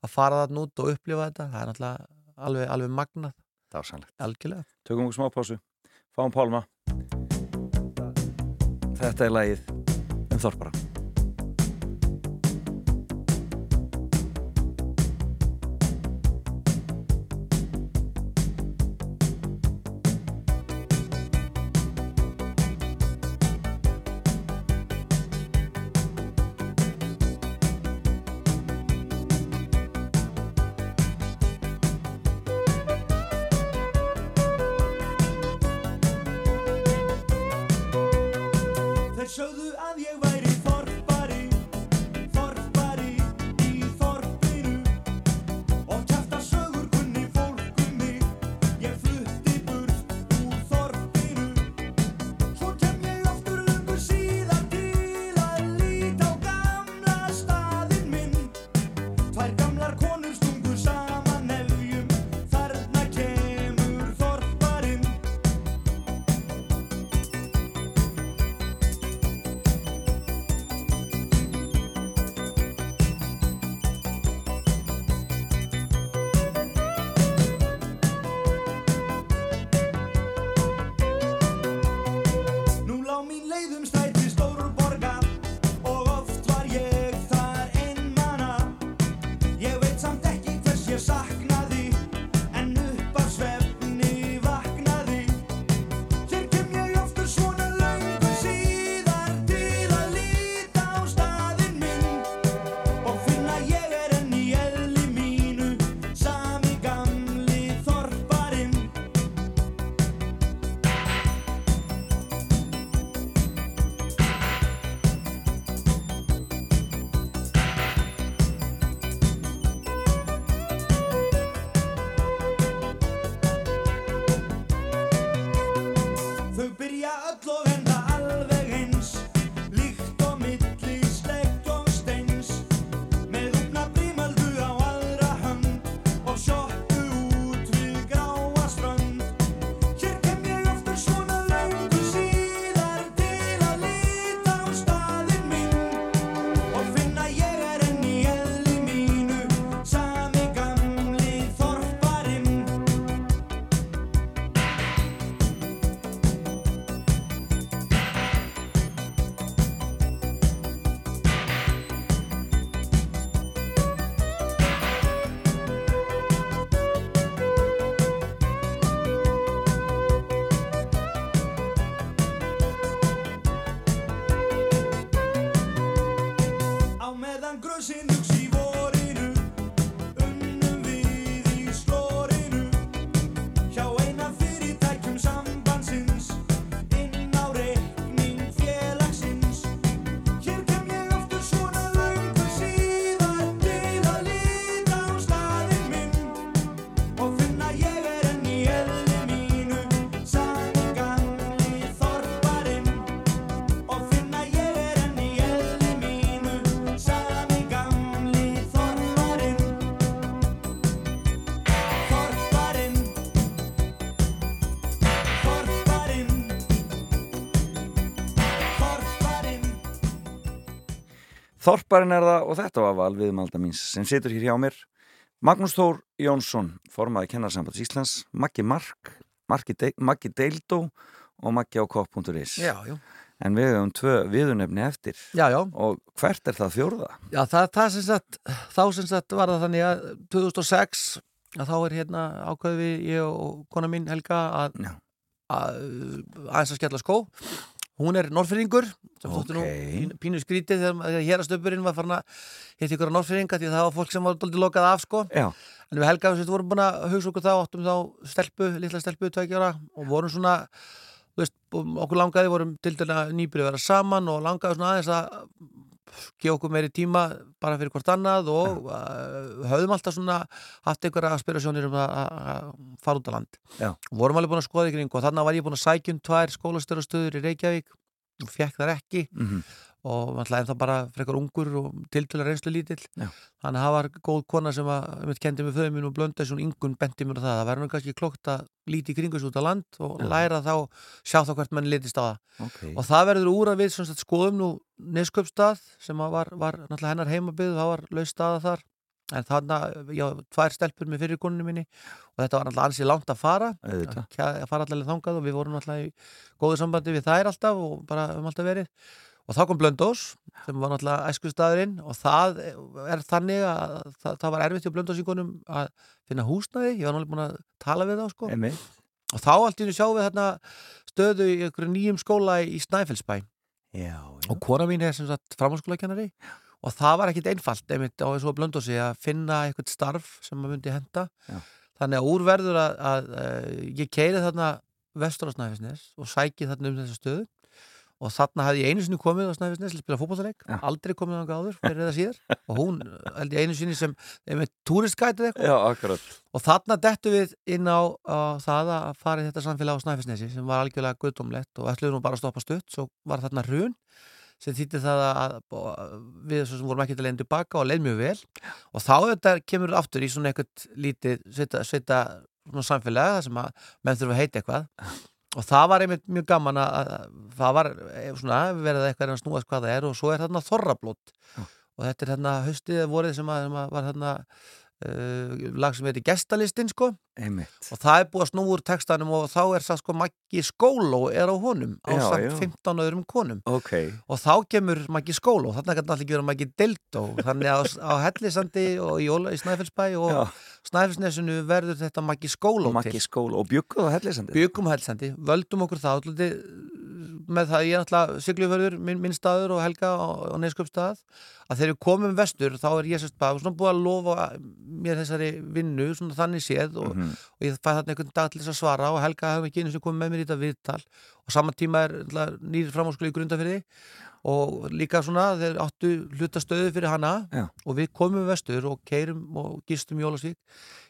að fara þarna út og upplifa þetta. Það er náttúrulega alveg, alveg magnað Dásanlegt algjörlega. Tökum okkur smá pásu. Fáum Pálma. Þetta er lagið um Þorpara Þorparinn er það og þetta var val viðmalda míns sem situr hér hjá mér Magnús Þór Jónsson, formaði kennarsambands Íslands Maggi Mark, De Maggi Deildó og Maggi á kopp.is Já, já. En við hefum tvö viðunefni eftir Já, já. og hvert er það fjórða? Já, það, það sem sagt, þá sem sagt var það þannig að 2006 að þá er hérna ákveði ég og kona mín Helga að, að aðeins að skella skó hún er norrfyrringur sem Ok. þóttu nú pínu, skrítið þegar hérastöpurinn var farin að hitta ykkur á norrfyrringa því að það var fólk sem var doldið lokað af sko Já, en við Helga við vorum búin að hugsa okkur þá áttum þá stelpu, litla stelpu, tveikjára og vorum svona þú veist, okkur langaði, vorum til dæla nýbyrju að vera saman og langaði svona aðeins að gefa okkur meiri tíma bara fyrir hvort annað og uh, höfðum alltaf svona haft einhverja aspirasjónir um að fara út á land. Já. vorum alveg búin að skoða ykkur og þannig var ég búin að sækjum tvær skólastöðastöður í Reykjavík og fekk þar ekki. Mhm, og alltaf en það bara frekar ungur og tiltölu reynslu lítill þannig að það var góð kona sem að um, kendi með föðu mín og blönda þessu yngun benti mér það. Það verður kannski klokkt að líti kringus út á land og Já. læra þá, sjá þá hvert mann litist á það. Ok. Og það verður úr að við sagt, skoðum nú Nesköpstað sem að var, var náttúrulega hennar heimabið það var laus staða þar. En þannig, já, tvær stelpur með fyrir konunni minni og þetta var náttúrulega ansið langt að fara. Að að fara allavega þangað og við vorum náttúrulega í góðu sambandi við þær alltaf og bara um alltaf verið og þá kom Blöndós sem var náttúrulega æskustæðurinn og það er þannig að það, það var erfitt hjá Blöndósíkonum að finna húsnæði, ég var náttúrulega búin að tala við þá sko. Og þá allt í hennu sjáum við þarna stöðu í einhverju nýjum skóla í Snæfellsbæ. Já, já. og kona mín er sem sagt framhalskólakennari og það var ekkit einfalt einmitt á þessu blöndósi að finna eitthvað starf sem maður myndi henda Já. þannig að úrverður að, að, að ég keiri þarna vestur á Snæfisnes og sæki þarna um þessa stöðu og þarna hafði ég einu sinni komið á Snæfisnes til að spila fótballtaleik, Já. aldrei komið á áður fyrir eða síðar. Og hún held ég einu sinni sem með túristgætið eitthvað. Já, og þarna dettu við inn á, á það að fara í þetta samfélag á Snæfisnesi sem var algjörlega guðdómlegt og ætluðu nú bara að stoppa stutt. Svo var þarna hrun sem þýtti það að, við sem vorum ekki að leiðin tilbaka og leið mjög vel. Og þá þetta kemur aftur í svona eitthvað lítið sveita, sveita svona og það var einmitt mjög gaman að, að það var eh, svona verið eitthvað að snúast hvað það er og svo er þarna þorrablót. Og þetta er þarna haustið vorið sem, að, sem að var þarna uh, lag sem heitir Gestalistinn sko. Einmitt. Og það er búið að snúa úr textanum og þá er það sko Maggi Skóló er á honum á Já, samt já. 15 öðrum konum. Ok. Og þá kemur Maggi Skóló þarna kannu allir gera Maggi Dildó þannig að á Hellisandi og í, í Snæfellsbæ og Já. Snæfellsnesinu verður þetta Maggi Skóló Og og bjögguð á hellisandi. Byggum á Hellisandi, völdum okkur það alltaf, með það ég er alltaf Siglufjörður, minn, minn staður og Helga og, og Neiskjöpstað að þegar við komum vestur þá er ég sérst bara svona búið að lofa mér þessari vinnu svona þannig séð og, Mhm. og ég fæði þarna einhvern dag til þess að svara og Helga hefði ekki einu sem komið með mér í þetta viðtal og saman tíma er nýri framháskóli í grundafyrði og líka svona þeir áttu hlutastöðu fyrir hana Já. og við komum vestur og keirum og gistum Jólasvík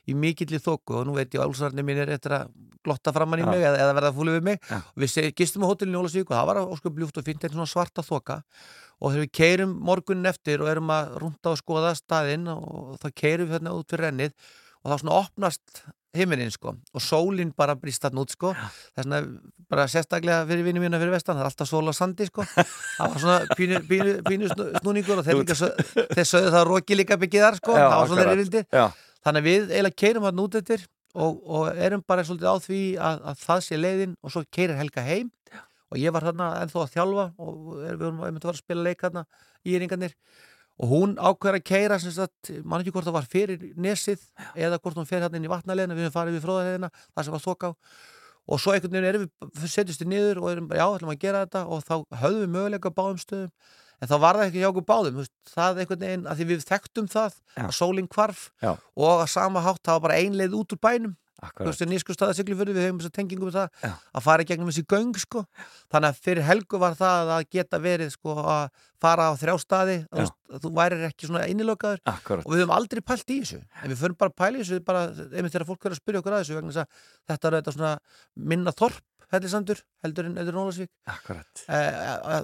í mikilli þóku og nú veit ég að álsarni mín er eftir að glotta framann í mig eða, eða verða fúlið við mig. Og við gistum á hótelinu Jólasvík og það var ósköp ljúft og en svona svarta þoka. Og þegar við keirum morgunin eftir og erum að rúnda og skoða staðinn og þá keirum við hérna út fyrir rennið og þá svona opnast himinin sko og sólinn bara brýst þarna út sko. Þess vegna bara sérstaklega fyrir vinnu mína fyrir vestan það er alltaf sól á sandi sko. Það var svona pínu, pínu, pínu snú- snúningur og þeir, þeir sögðu það roki líka byggið þar sko. Já, það var svona akkurat. þeir vildi þannig að við eiginlega keirum hann út eftir og, og erum bara svolítið á því að, að það sé leiðin og svo keirir Helga heim. Og ég var þarna ennþá að þjálfa og við vorum að að, að spila leik þarna í eringarnir og hún ákveður að keira mann ekki hvort það var fyrir nesið eða hvort hún fer hérna inn í vatnaleðina við höfum farið við fróðarheðina, það sem var þoká og svo einhvern veginn erum við setjumst við niður og erum bara, já, ætlum að gera þetta og þá höfðum við möguleika á báðum stöðum en þá var það ekki hjá okkur báðum veist, það einhvern veginn, að því við þekktum það Já. að sólinn hvarf Já. og að sama hátt það var bara ein leið út úr bænum þú akkurat veist, nýsku staða siglufjörðu, við hefum þess að tengingum við það Já. að fara í gegnum þessi göng sko. þannig að fyrir helgu var það að geta verið sko, að fara á þrjá staði að, þú værir ekki svona innilokaður Akkurat og við höfum aldrei pælt í þessu en við förum bara að pæla í þessu bara, einmitt þegar fólk verður að spyrja okkur að þessu vegna þess að þetta er þetta svona minna þorp hellisandur, heldur en, Ólasvík Akkurat. Eh,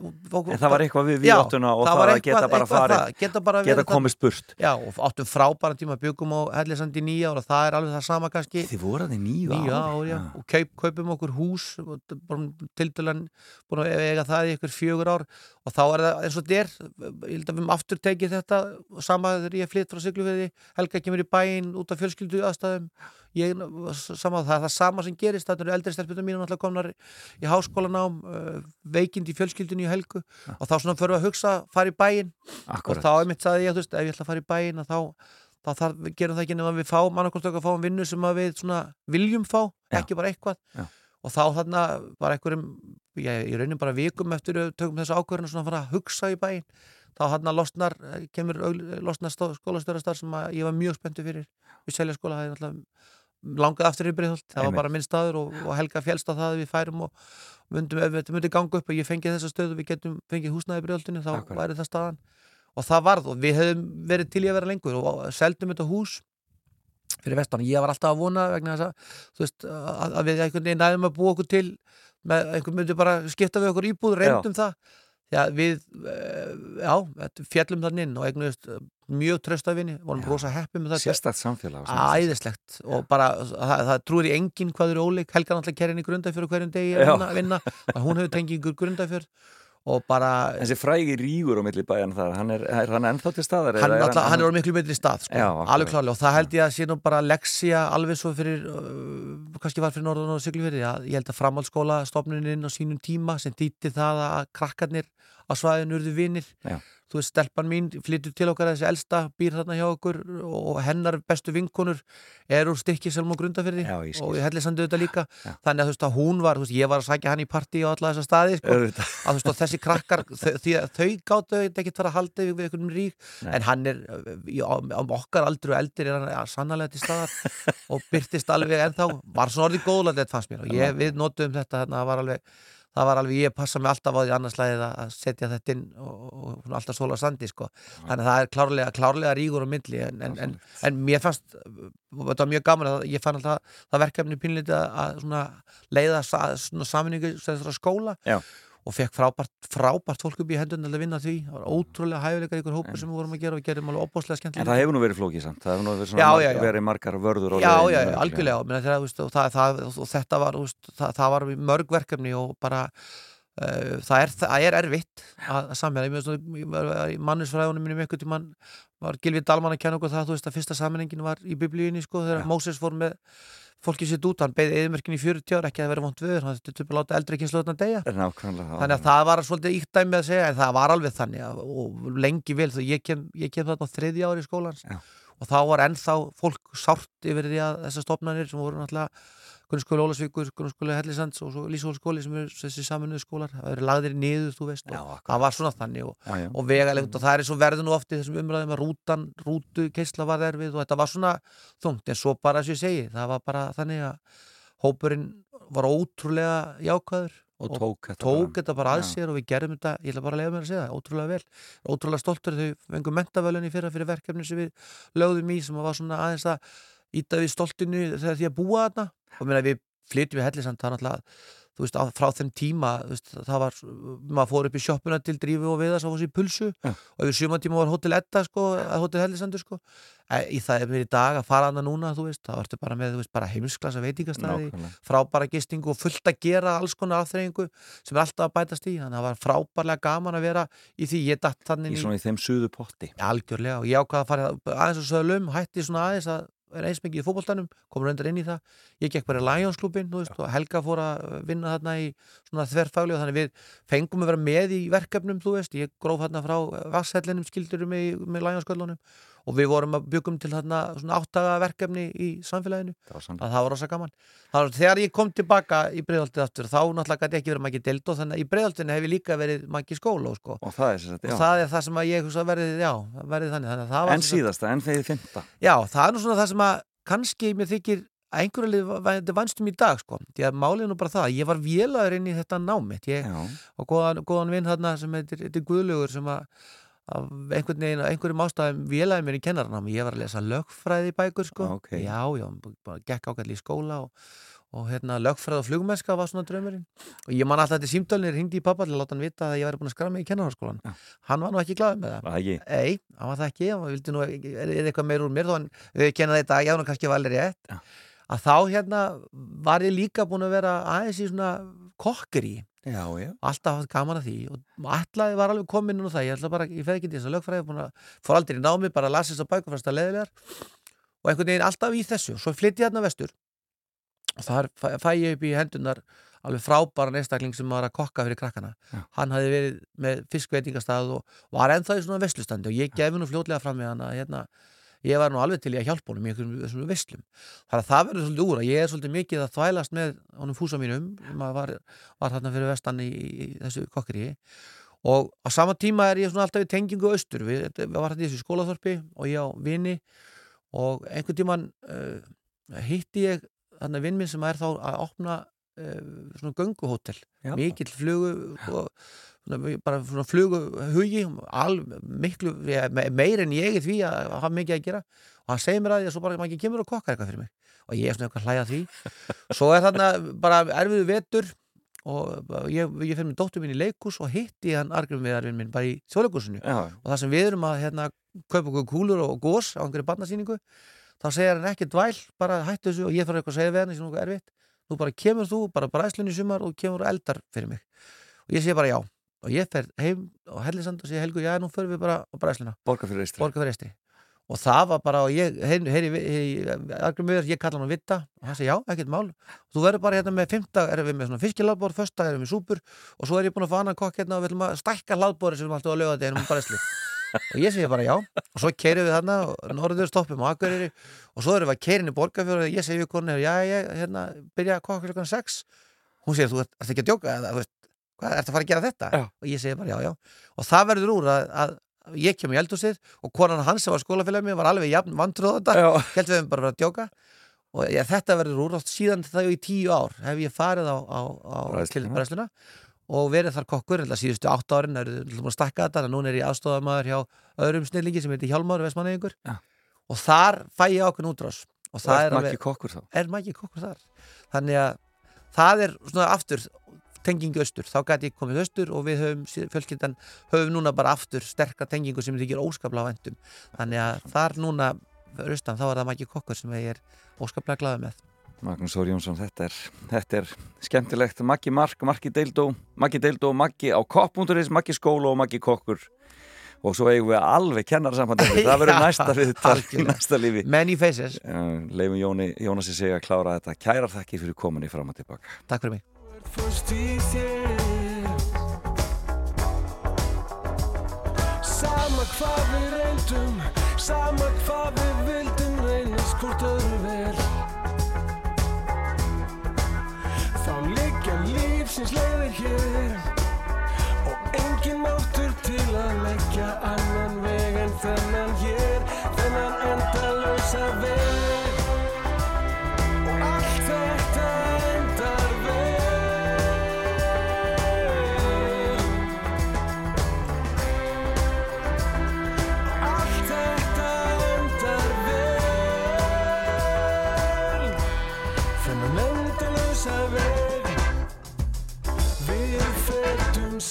En það var eitthvað við víóttuna og það, var að geta bara eitthvað farið það, geta, bara geta það. komist burt Já, og áttum frábæra tíma byggum á Hellisandi nýja ára, það er alveg það sama kannski. Þið voru að þið nýju nýju ár, já, og kaup, kaupum okkur hús til dælan búin að eiga það í ykkur fjögur ár. Og þá er það eins og er ég held að við höfum aftur tekið þetta sama þegar ég flytt frá Siglufjörði Helga kemur í bæinn út af fjölskyldu aðstæðum ég, sama, það er það sama sem gerist það eru eldri stelpunum mínu náttúrulega komnar í háskólanám veikind í fjölskyldunni í Helgu ja. og þá svona förum við að hugsa fara í bæinn og þá er mitt að ég, þú veist, ef ég ætla að fara í bæinn þá þá við gerum það ekki nefnum að við fá mannakonstöku að fá um vinnu sem við svona viljum fá, Já. ekki bara eitthvað Já. og þá þarna var einhverjum ég, ég raunin bara vikum eftir tökum þessu ákverðinu svona að fara að hugsa í bæinn þá hann að losnar, kemur losnar skólastörastar sem ég var mjög spenntu fyrir við selja skóla, það er alltaf langað aftur í Breiðholt, það var bara minn staður og, og Helga fjælst á það að við færum og myndum, ef þetta myndi ganga upp og ég fengi þessa stöðu við getum fengið húsnaði í Breiðholtinu þá Akkurat. væri það staðan. Og það varð og við hefum verið til í að vera lengur og seldum þetta hús fyrir vestan, ég var alltaf að vona vegna þess að, þú veist, að, að við einhvern veginn næðum að búa okkur til með einhvern myndi bara skipta við okkur íbúð reyndum það, já við uh, já, fjallum þann inn og eignuðist mjög tröstafinni, vorum rosa heppið með það Sérstætt samfélag æðislegt og bara það, það trúir í enginn hvað eru óleik Helga náttúrulega kerinn í grundafjörðu hverjum degi að vinna, og hún hefur tengið ykkur grundafjörð og bara Þessi frægi rígur á milli bæjan þar, hann er, er hann ennþá til staðar? hann, alltaf, hann er á miklu betri stað sko, Já, alveg klálega og það held ég að sé nú bara leksja alveg svo fyrir uh, kannski var fyrir Norðan og að ég held að framhaldsskóla stofnuninn á sínum tíma sem dýtti það að krakkarnir á svæðinu urðu vinir. Já. Þú veist, stelpan mín flyttur til okkar þessi elsta, býr þarna hjá okkur og hennar bestu vinkonur er úr stykki selm og grundafyrði og ég helli sandu þetta líka. Já. þannig að þú veist að hún var, þú veist, ég var að sækja hann í partí og alla þessa staði, sko, að þú veist þessi krakkar, þau, þau gáttu ekki fara að halda við, einhvern rík Nei. en hann er, á, á okkar aldri og eldir er hann ja, sannlega til staðar og byrtist alveg ennþá. Var svona orðið góðlega fannst mér og ég, við notum þetta, þarna, það var alveg það var alveg, ég passa mig alltaf á því annarslæðið að setja þetta inn og, og, og alltaf sóla sandi sko, þannig að það er klárlega, klárlega ríkur á myndli en, en, en, en mér fannst og þetta var mjög gaman að ég fann alltaf það verkefni pínlítið að, leiða sa, saminningu skóla. Já. Og fekk frábært, frábært fólk upp í hendun að vinna því, það var ótrúlega hæfileikar ykkur hópur sem við vorum að gera og gerum alveg opbóslega En skemmtilega það hefur nú verið flókið samt, það hefur nú verið, Já, marg, já, já. verið margar vörður Já, já, algjörlega. Og, þeirra, veist, og, það, það, og þetta var veist, það, það var mörg verkefni og bara uh, það, er, það er erfitt að, að samhæla í mannisfræðunum mínum ykkur til mann var Gilvi Dalman að kenna okkur það þú veist að fyrsta samhælingin var í biblíunni sko þegar. Móses fór með fólkið sitt út, hann beði eðmerkin í 40 ár ekki að vera vont viður, hann þetta er láta eldri að deyja Nákvæmlega, þannig að það var svolítið ítt dæmi að segja en það var alveg þannig að, og lengi vel þegar ég kem, ég kem þarna þriðja ári í skólans Já. og þá var ennþá fólk sárt yfir því að þessar stofnanir sem voru náttúrulega grunnskóli Ólasvíkur, grunnskóli Hellisands og svo Lísólaskóli sem eru þessi saminuðu skólar það eru lagðir niður, þú veist Já, og það var svona þannig og, Já, já. og vegalegt og það er eins og verður nú oft í þessum umræðum að rútan, rútu, keisla var erfið og þetta var svona þungt en svo bara að ég segi, það var bara þannig að hópurinn var ótrúlega jákvæður Og tók þetta tók bara. þetta bara að sér og við gerðum þetta, ég ætla bara að lega mér að segja það, ótrúlega vel, ótrúlega stoltur þau fengum mentavölunni fyrra fyrir verkefni sem við lögðum í sem var svona aðeins að íta við stoltinu þegar því að búa þarna. Og meina við flytjum við hellisand það er náttúrulega, þú veist, frá þeim tíma veist, það var, maður fór upp í sjoppuna til drífi og viðas á þessi pulsu. Já. og yfir sjumantíma var Hotel Edda sko, að Hotel Hellisandur sko. Í það er mér í dag að fara hana núna þú veist, það vartu bara með, þú veist, bara heimsklasa veitingastæði frábæra gistingu og fullt að gera alls konar afþreyingu sem er alltaf að bætast í. Þannig að það var frábærlega gaman að vera í því. Ég datt þannig Í í, svona í þeim suðu potti. Algjörlega. Og ég ákvaða að fara aðeins og sögulum, hætti svona aðeins að vera eins mikið í fótboltanum, komur reyndar inn í það. Ég gekk bara í Lionsklubin og Helga fór að vinna þarna í svona þverfagli og þannig við fengum að vera með í verkefnum, þú veist, ég gróf þarna frá vasshellinum skildurum með, með Lionsköllunum og við vorum að byggum til þarna svona áttaga verkefni í samfélaginu. Það var samt að það var rosa gaman. Var, þegar ég kom tilbaka í breiðaldið aftur þá náttúrulega gæti ekki verið mæki deild og þannig að í breiðaldinu hef ég líka verið mæki skóla sko. Og það er sér og það er það sem að ég verið, já, verið þannig, þannig að það En sagt- síðasta, en þegar þið fymta já, það er nú svona það sem að kannski mér þykir að einhverju lið þetta vanstum í dag sko, því að málið er nú bara það ég var vélaður inn í þetta námitt ég, og góðan, góðan vinn þarna sem heitir, heitir Guðlugur sem að af einhvern veginn, einhverjum ástæðum vélaði mér í kennarnámi, ég var að lesa lögfræði bækur sko, Ah, ok. já, já, bara gekk ákveðli í skóla og, og hérna lögfræð og flugmennska var svona draumurinn. Og ég man alltaf þetta símdölnir hringdi í pappa til að láta hann vita að ég væri búin að skra mig í kennarháskólan Já. hann var nú ekki glaðið með það. Ei, hann var það ekki, hann vildi nú er, er eitthvað meir úr mér þó hann við kenna þetta ég nú kannski var alveg rétt. Já. að þá hérna var ég líka búin að vera aðeins í svona kokkeri Já, já. Alltaf haft gaman að því og ætlaði var alveg komin á það, ég ætla bara, ég fer ekki til þess að lögfræði fór aldrei í námi, bara lasa þess að bæku fannst að leðilegar og einhvern veginn alltaf í þessu. Svo flytti ég hérna vestur. Og þar fæ, fæ ég upp í hendunar alveg frábæran einstakling sem var að kokka fyrir krakkana. Já. hann hafði verið með fiskveitingastað og var ennþá í svona veslustandi og ég gefi nú fljótlega fram með hann að hérna, ég var nú alveg til í að hjálpa honum í einhverjum veslum þannig að það verður svolítið úr að ég er svolítið mikið að þvælast með honum fúsa mínum að var, var þarna fyrir vestan í, í þessu kokkeri og á sama tíma er ég svona alltaf í tengingu austur. Við, við var þetta í þessu skólaþorpi og ég á vini. Og einhvern tíman uh, hitti ég þarna vinn minn sem er þá að opna uh, svona gönguhótel. Mikill flugu og, bara svona flugu hugi al, miklu, meir en ég í því að hafa mikið að gera. Og hann segir mér að að svo bara ekki kemur og kokkar eitthvað fyrir mig. Og ég er svona eitthvað að því. Svo er þarna bara erfiðu vetur og ég, ég fyrir með dóttur mín í leikus og hitti hann argrum viðarvinn minn bara í þjóðleikusinu og það sem við erum að hérna, kaupa okkur kúlur og gós á einhverju barnasýningu þá segir hann ekki dvæl, bara hættu þessu og ég þarf eitthvað að segja við hann nú bara kemur þú, bara bræðslun í sumar og kemur eldar fyrir mig. Og ég segi bara já og ég fer heim og hellisand og segi Helgu, já, nú förum við bara á bræðsluna. Borga fyrir reistur borga fyrir estri og það var bara, og ég, heyri, heyri, heyri mjög, ég kalla hann að vita. Og hann segi, já, ekkert mál, þú verður bara hérna með fymta, erum við með svona fiskilaðbór, fösta erum við súpur. Og svo er ég búin að fá annan kokk hérna og við ætlum að stækka hlaðbóri sem við alltaf að löga þetta einum bræðslu. Og ég segi bara já, og svo keirum við þarna og norður stoppum á Akureyri. Og svo erum við að keirin í borgarfjóru og ég segi við konu, já, ég, hérna, byrja að kokka klukkan 6 hún segir, þú ert ert ekki að djóka eða, þú veist, hvað, ert að fara að gera þetta? Já. og ég segi bara já, já, og það verður úr að, að ég kem í eldhúsið og konan hans sem var skólafélag mér var alveg jafn vantrúð þetta, Já, heldur við höfum bara verið að djóka. Og ja, þetta verður úr átt síðan það í tíu ár hef ég farið á, á, á bræðsluna. og verið þar kokkur, eða síðustu átt árin er við að stakka þetta, en núna er ég aðstofamaður hjá öðrum snillingi sem heitir Hjálmar Vestmannegingur Já. og þar fæ ég ákveðn útrás. Og og það er makki alveg, kokkur þá? Er maður ekki kokkur þar. Þannig að það er svona aftur tengingu austur, þá gæti ég komið austur og við höfum, fjölskyldan höfum núna bara aftur sterka tengingu sem þykir óskaplega vendum þannig að þar núna austan, þá er það Maggi Kokkur sem ég er óskaplega glaðið með. Magnús Þór Jónsson, þetta er, þetta er skemmtilegt. Maggi Mark, Maggi Deildó Maggi Deildó, Maggi á kopp.is Maggi skóla og Maggi kokkur. Og svo eigum við alveg kennararsambandi það verður næsta viðtal í algjörlega. næsta lífi. Many faces, leifum Jóni, Jónasi segja að klára þetta. Kærar þakki fyrir kominni fram og tilbaka. Takk fyrir mig Annan veg en þennan hér Þennan endalösa veg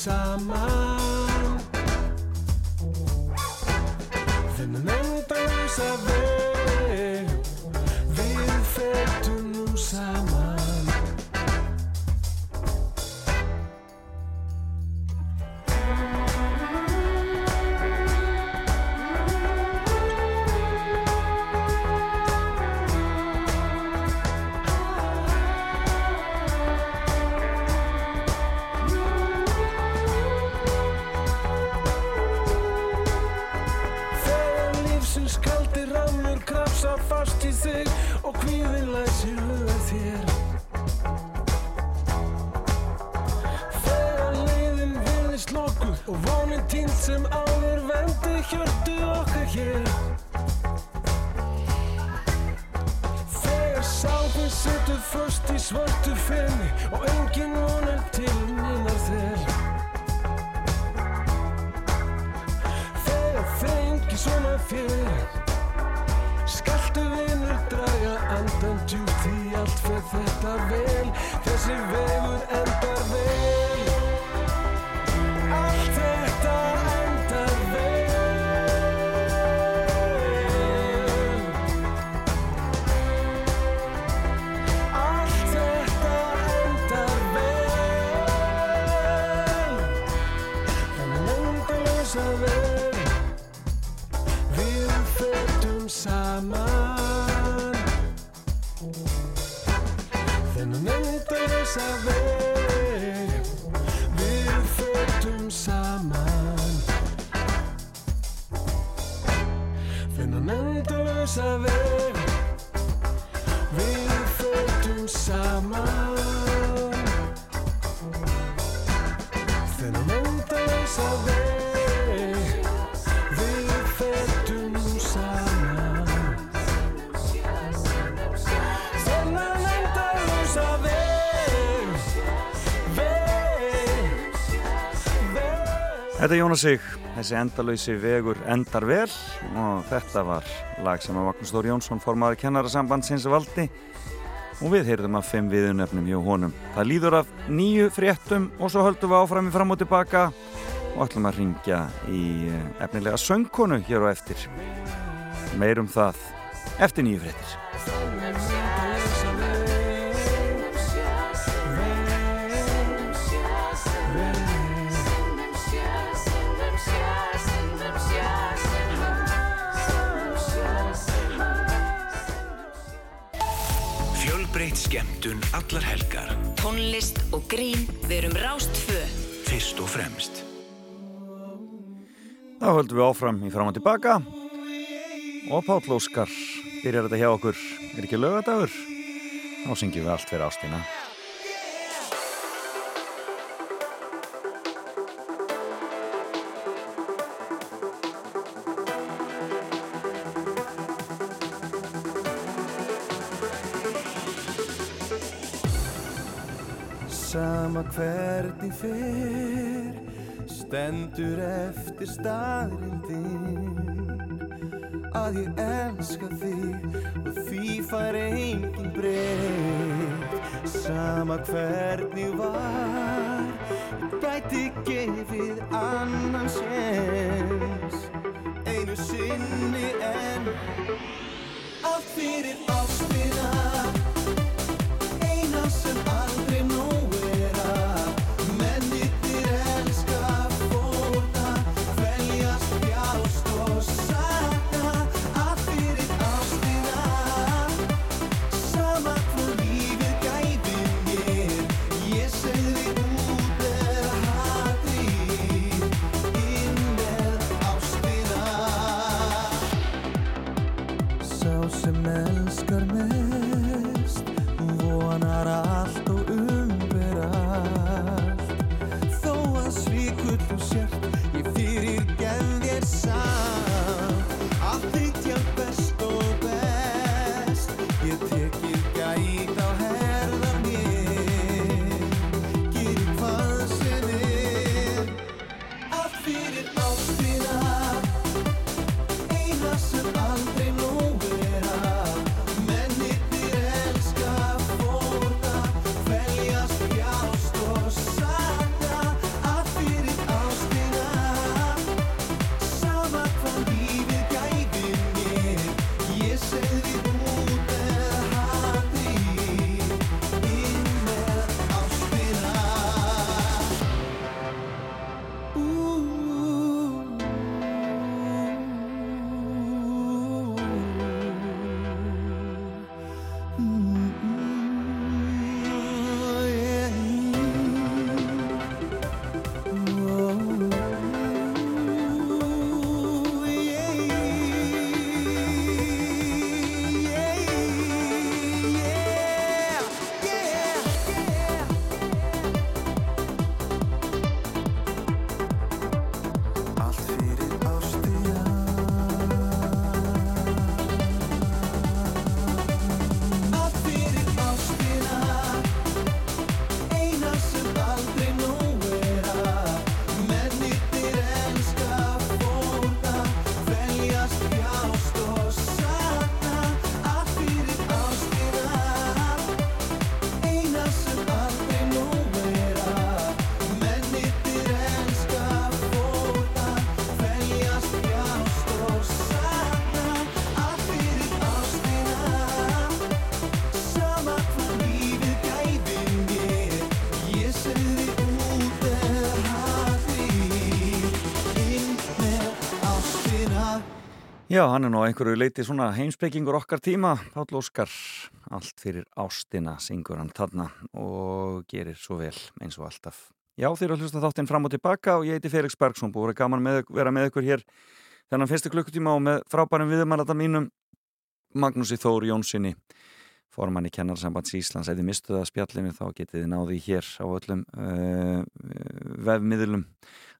fötum í þig og kvíðin læsir huga þér. Þegar leiðin virðist lokuð og vonin týnd sem áður vendi hjörtu okkar hér. Þegar sáfinn setur först í svörtu fenni og engin vonar til minnar þér Þegar þengi svona fyrir Skaltu vinur draga andan djúpt Því allt fyrir þetta vel. Þessi vegur endar vel. Allt þetta endar vel. Allt þetta endar vel. Þennan endalösa veg Við. Fötum saman Þennan endalösa veg Við fötum saman. Þennan endalösa veg Við fötum saman. Þennan endalösa veg Þetta er Jónas Sig, þessi endalöysi vegur endar vel og þetta var lag sem að Magnús Þór Jónsson formaði kennarasambandsins valdi og við heyrðum af fimm viðunöfnum hjá honum. Það líður af nýju fréttum og svo höldum við áfram í fram og tilbaka og ætlum að ringja í eh, efnilega söngkonu hér og eftir. Meirum það eftir nýju fréttir. Fjölbreytt skemmtun allar helgar Tónlist og grín Við erum Rástfö Fyrst og fremst Þá höldum við áfram í fram og tilbaka og Páll Óskar byrjar þetta hjá okkur. Er ekki lögadagur? Þá syngjum við allt fyrir ástina. Sama hvernig fer Stendur eftir staðrindin Að ég elska þig Og því fær engin breytt Sama hvernig var Ég gæti gefið annan sens Einu sinni en Allt fyrir ástina Já, hann er nú einhverju leiti svona heimspekingur okkar tíma, Páll Óskar. Allt fyrir ástina syngur hann þarna og gerir svo vel eins og alltaf. Já, eru að hlusta þáttinn fram og tilbaka og ég heiti Felix Bergsson búið að gaman með, vera með ykkur hér þennan fyrstu klukkutíma og með frábærum viðmælata mínum Magnúsi Þór Jónssoni formann í kennarsambands Íslands mistuðu að spjallinu þá getið þið náði hér á öllum uh, vefmiðlum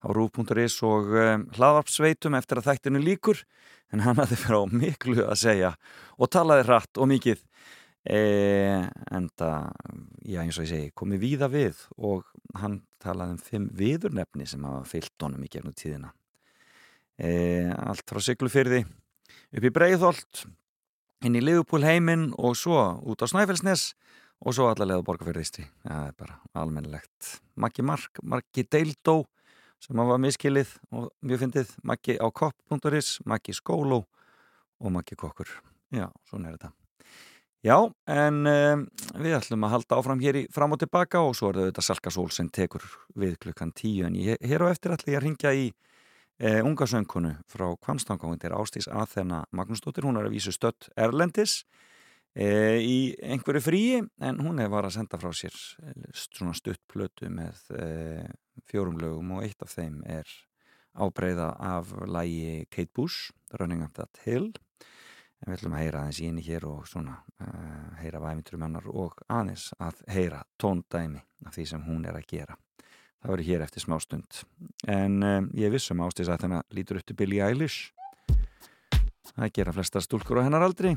á rúf.is og uh, hlaðvarpsveitum eftir að þættinu líkur en hann hafði fyrir á miklu að segja og talaði hratt og mikið. E, en það, já eins og ég segi komið víða við og hann talaði um fimm viðurnefni sem hafa fyllt honum í gegnum tíðina. E, allt frá Siglufyrði upp í Breiðholt inn í Liverpool heiminn og svo út á Snæfellsnes og svo allarlega borgarfyrðistri það er bara almennilegt. Maggi Mark, Maggi Deildó sem var miskilið og mjög fyndið. Maggi á kopp.is, Maggi Skóló og Maggi Kokkur. Já, svona er þetta. Já, en um, við ætlum að halda áfram hér í fram og tilbaka og svo er þetta Salka Sól sem tekur við klukkan tíu. En ég, hér á eftir ætla ég að ringja í eh, unga söngkonu frá Kvamstangangund er Ástís Aþena Magnúsdóttir, hún er að vísu stött Erlendis í einhverju fríi en hún hefur var að senda frá sér eh, svona stutt plötu með eh, fjórum lögum og eitt af þeim er ábreyða af lægi Kate Bush, Running Up That Hill. En við ætlum að heyra aðeins í henni hér og svona uh, heyra væminturum hennar og aðeins að heyra tóndæmi af því sem hún er að gera. Það verður hér eftir smá stund en um, ég vissum ástís að þennan lítur upp til Billie Eilish. Það gera flestar stúlkur á hennar aldri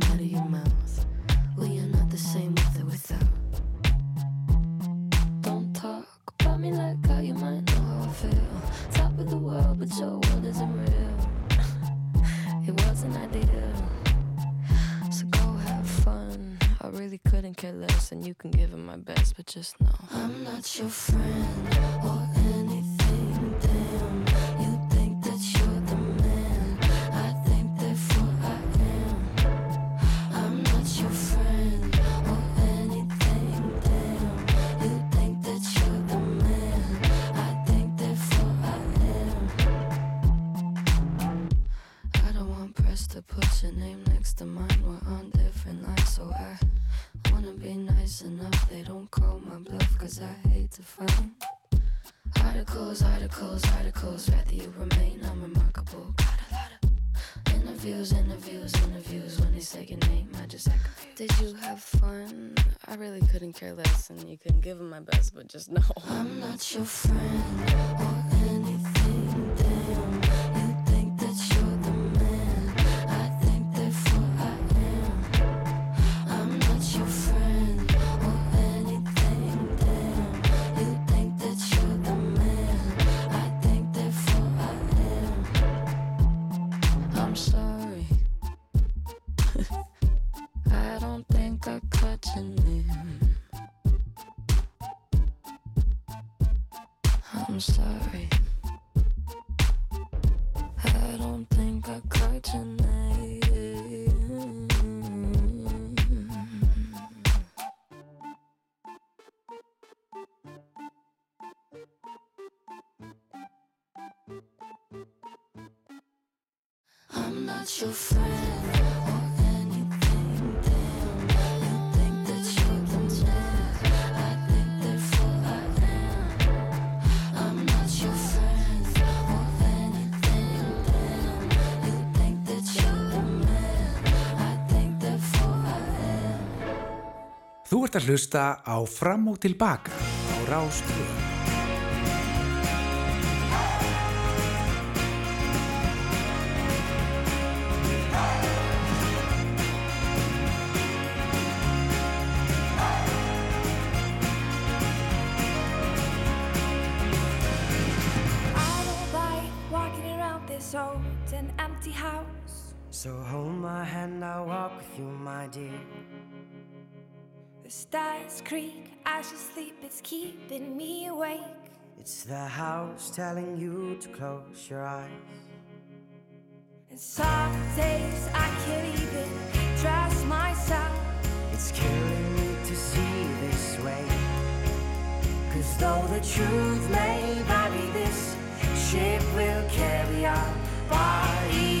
just know. I'm not your friend oh, Þú ert að hlusta á Fram og Tilbaka á Rástvöð. Empty house. So hold my hand, I'll walk with you, my dear. The stars creak as you sleep, it's keeping me awake. It's the house telling you to close your eyes. And some days I can't even trust myself. It's killing me to see this way. Cause though the truth may vary, this ship will carry our bodies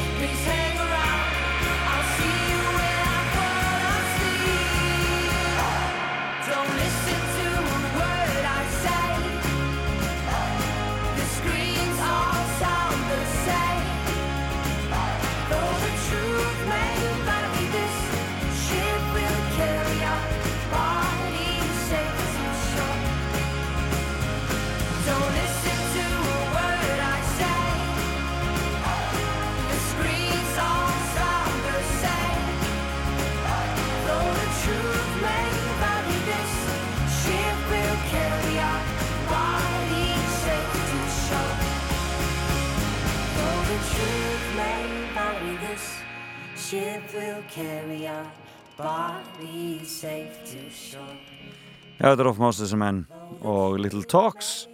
Já, þetta er of Moses and Men og Little Talks.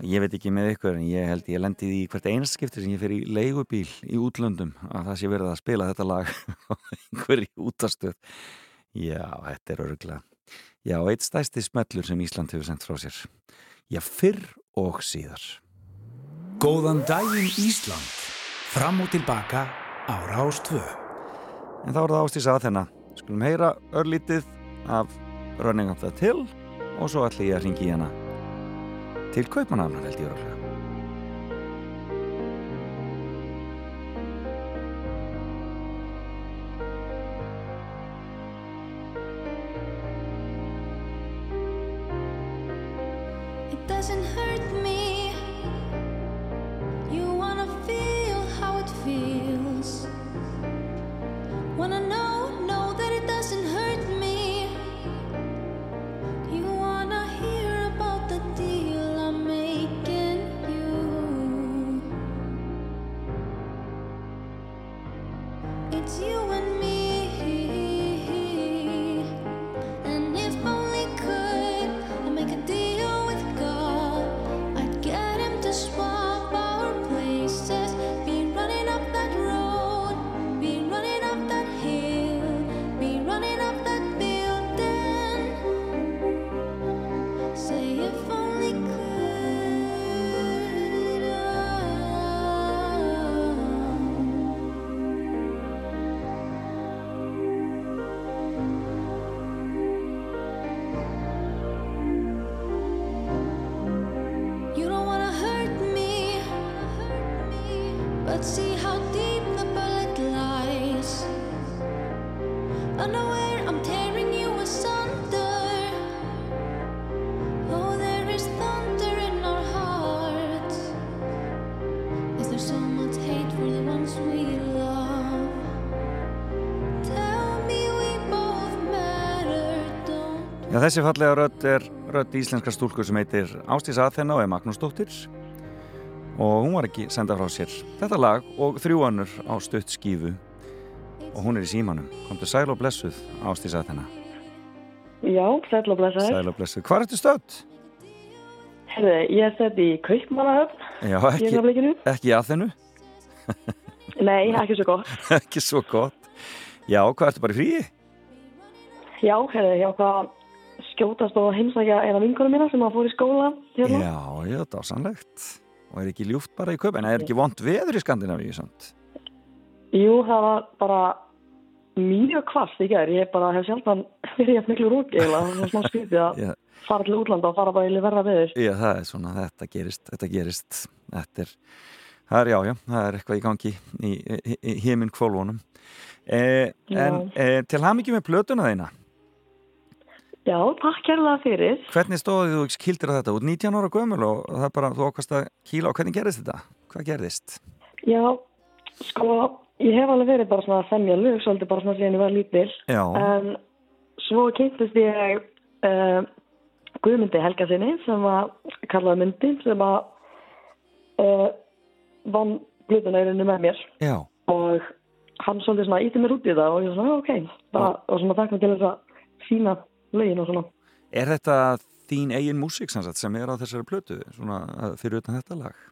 Ég veit ekki með ykkur en ég held ég lendi í hvert einast skipti sem ég fer í leigubíl í útlöndum að það sé verið að spila þetta lag á einhverju útastöð. Já, þetta er örgulega já, eitt stæsti smellur sem Ísland hefur sendt frá sér. Já, fyrr og síðar. Góðan daginn Ísland. Fram og tilbaka á Rástvö. En þá er það ástís að þennan skulum heyra örlítið af Running Up That Hill og svo ætla ég að ringi í hana. Til Kaupanafnar held ég örgulega þessi fallega rödd er rödd íslenska stúlku sem heitir Ástís Aþenna og er Magnúsdóttir og hún var ekki senda frá sér þetta lag og þrjú önnur á stutt skífu og hún er í símanum komdu sæl og blessuð Ástís Aþenna Já, sæl og blessaður. Sæl og blessuð, hvað ertu stödd? Herði, ég er sett í Kaupmannahöfn. Já, ekki, ekki Aþennu Nei, ekki svo gott. ekki svo gott Já, hvað ertu bara í fríi? Já, herði, ég ákvað að skjótast og heimsækja eina vinkonum mína sem að fór í skóla hérna. Já, já, þetta er sannlegt og er ekki ljúft bara í köp en er ekki vond veður í Skandinavíu samt? Jú, það var bara mjög kvast í gær. Ég bara hef sjaldan verið að miklu rúk. Það var smá skrítið að Já. fara til útlanda og fara bara í verra veður. Já, það er svona, þetta gerist, þetta gerist, þetta er, það er, já, já, það er eitthvað í gangi í, í, í heiminn kvólvónum. Eh, en eh, til ham ekki með plötuna þeina, Já, takk kærlega fyrir. hvernig stóðið þú kildir að þetta út 19 ára gömul og það er bara, þú ákvæmst að kíla og hvernig gerðist þetta? Hvað gerðist? Já, sko, ég hef alveg verið bara svona að semja lög, svolítið bara svona síðan ég var lítil. Já. En svo kynntist ég uh, Guðmundi Helga sinni sem var kallaði Mundi sem að uh, vann blöðuna í rauninni með mér Já. og hann svolítið svona ítti mér út í það og ég svona, "Ah, ok, bara, og svona takk til þess að sína lögin og svona. Er þetta þín eigin músík sem, er á þessari plötu, svona eh, fyrir utan þetta lag?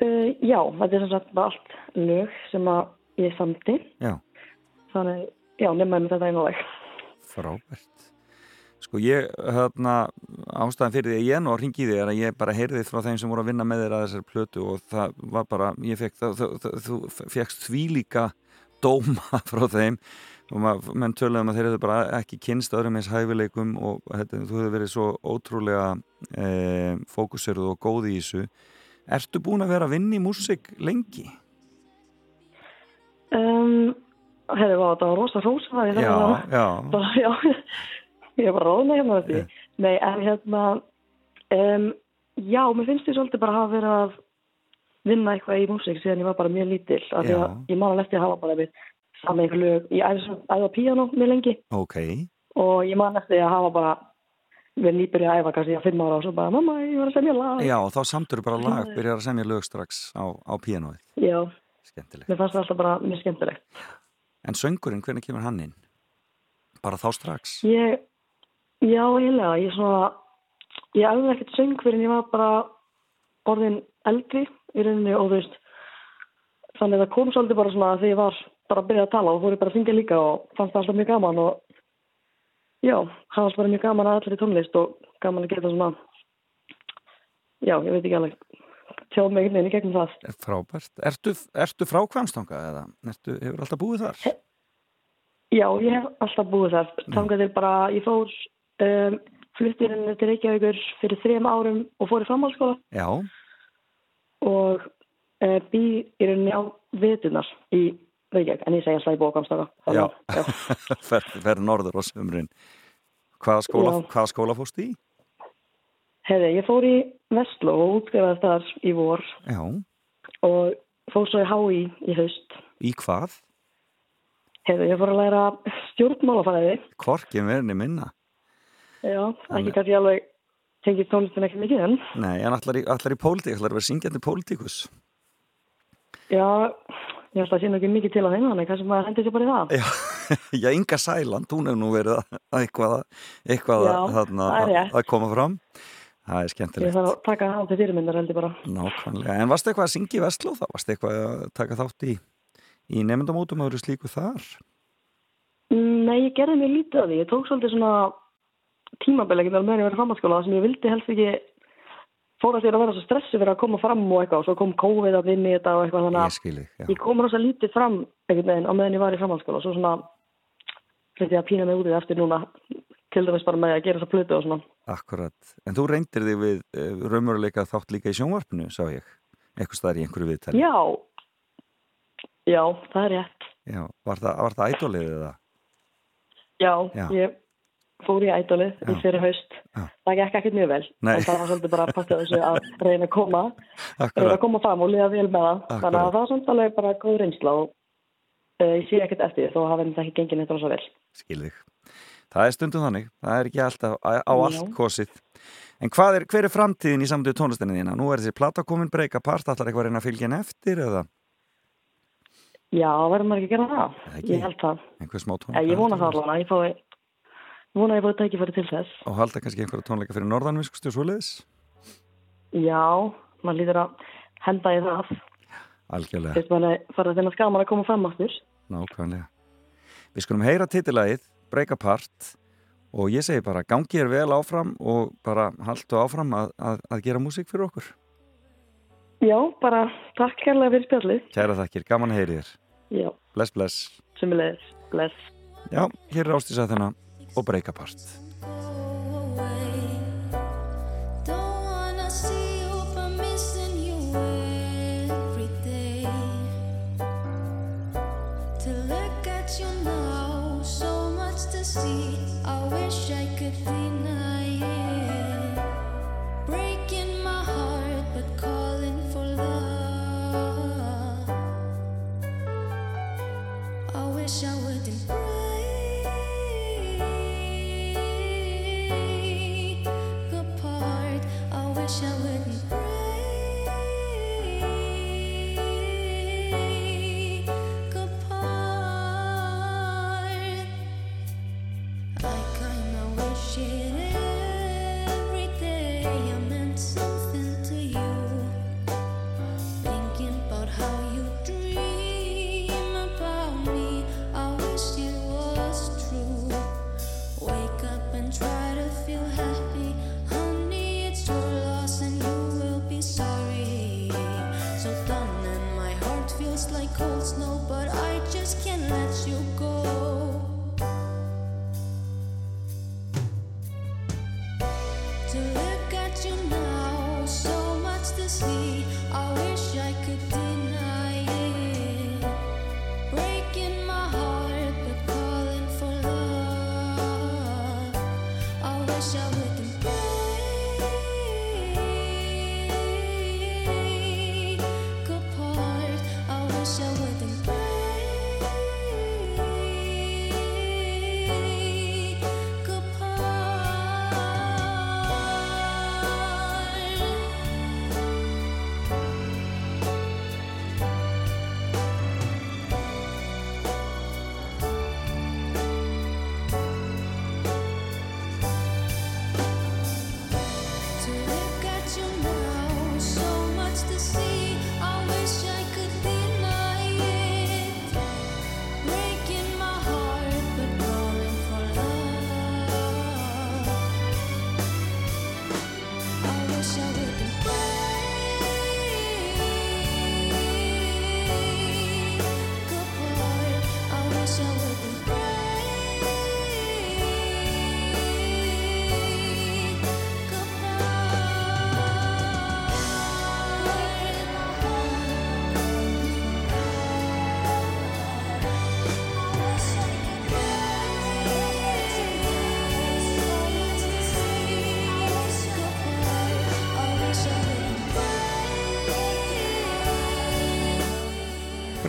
Uh, já, þetta er sagt bara allt lög sem ég samti, Já. þannig, já, nefnaði með þetta einu lag. Frábært. Sko ég, hérna, ástæðan fyrir því að ég nú að ringi því er að ég bara heyrði frá þeim sem voru að vinna með þér að þessari plötu og það var bara, ég fekk það, þú fegst því líka dóma frá þeim og maður, menn töluðum að þeir hefðu bara ekki kynst öðrum eins hæfileikum og þetta, þú hefur verið svo ótrúlega e, fókuseruð og góð í þessu. Ertu búin að vera að vinna í músík lengi? Um, Hefði var þetta var rosa rósa Já, já. bara, já, ég er bara róðna hérna þetta Nei, en hérna um, Já, mér finnst ég svolítið bara hafa verið að vinna eitthvað í músík síðan ég var bara mjög lítil af því að ég man að eftir að hafa bara við einhver lög, æði á píano mjög lengi Ok. og ég man eftir að hafa bara við nýbyrja að æfa kannski að fimm ára og svo bara, mamma, ég var að semja lag Já, og þá samtur bara lag, byrjar að semja lög strax á, á píanóið. Já, Skemmtilegt. mér fannst það alltaf bara mjög skemmtilegt En söngurinn, hvernig kemur hann inn? Bara þá strax? Ég, já, eiginlega, ég svona, ég æfði ekkert söng fyrir en ég var bara orðin eldri í rauninni og þú veist, þannig að það kom svolítið bara svona þegar ég var bara að byrja að tala og fór ég bara að syngja líka og fannst það alltaf mjög gaman og já, það var bara mjög gaman að allir í tónlist og gaman að geta svona, já, ég veit ekki alveg, tjóð mig veginn í gegnum það. Frábært. Ertu, ertu frá Kvamstanga eða ertu, hefur alltaf búið þar? Já, ég hef alltaf búið þar. Þangað til bara, ég fór um, fluttirinn til Reykjavíkur fyrir þrejum árum og fór í framhaldsskóla Já. og uh, bý í rauninni á vetunar í Reykjavík, en ég segja í bókamstaka. Já. Fer, fer norður á sömurinn. Hvaða skóla, Já. hvaða skóla fórstu í? Heiði, ég fór í Vestló og útskrifaði þar í vor Já. og fór svo í HÍ í haust. Í hvað? Heiði, ég fór að læra stjórnmálafæði. Korki verðinni minna. Já, ekki kannski alveg tengið tónlistin ekki mikið en. Nei, en allar í, allar í pólitík, allar að vera syngjandi pólitíkus. Já, ég held að sé nú ekki mikið til á þeim, þannig kannski maður hendur sér bara í það. Já, já Inga Sæland, hún hefur nú verið að að eitthvað, að- eitthvað Já, að, þarna, það að, að koma fram. Það er Ég skemmtilegt. þarf að taka það til fyrirmyndar heldur bara. Nákvæmlega. En varstu eitthvað að syngja í Vestló þá? Varstu eitthvað að taka þátt í, í nefndamótum og eru slíku þar? Nei, ég gerði mér lítið af því. Ég tók svolítið svona tímabælegin meðan ég verið framhaldsskóla sem ég vildi helst ekki fóra sér að vera svo stressu fyrir að koma fram og eitthvað og svo kom COVID að vinni þetta og eitthvað þannig Ég að skilji, já. ég kom rosa lítið fram einhvern veginn á meðan ég var í framhaldsskóla og svo svona ég að pína mig út í það eftir núna til dæmis bara með að gera þessa plötu og svona. Akkurat. En þú reyndir þig við uh, raumuruleika þátt líka í sjónvarpinu, sá ég. Eitthvað staðar í einhverju viðtali. Já, Já, það er rétt. Já, var það, var það ædolið eða? Já, Já. ég fór í ædolið í fyrir haust. Já. Það gekk ekkert mjög vel. Nei. En það var svolítið bara að passa þessu að reyna að koma, reyna Akkurat. að koma fram og liða vel með það. Þannig Akkurat. að það var samt alveg bara góð reynsla og uh, ég sé ekkert eftir því þó hafa þetta ekki gengið neitt rosa vel. Skil þig. Það er stundum þannig, það er ekki alltaf á, á allt kosið. En hvað er, hver er framtíðin í samtöðu tónlistinni þína? Nú er þessi plata komin breyka part, allar eitthvað að reyna að fylgja henni eftir eða Já, verður maður ekki að gera það? ekki. Ég held það. ég vona það alveg, ég fái, vona að ég fái tækifæri til þess. Og halda kannski einhverja tónleika fyrir norðan, við skustu svoleiðis? Já, maður líður að henda í það. Algjörlega, Fyrst maður farið að finna skaman að koma fram aftur. nákvæmlega. Við skulum heyra titilagið, breyka part og ég segi bara gangi er vel áfram og bara haldu áfram að, að, að gera músík fyrir okkur. Já, bara takk kærlega fyrir spjallið. Kæra þakkir, gaman að heyri þér. Já, Bless, bless. sumulegis. Bless. Já, hér er Ástísa þennan og breyka part. Don't wanna see you, but missing you every day. To look at you now, so much to see. I wish I could deny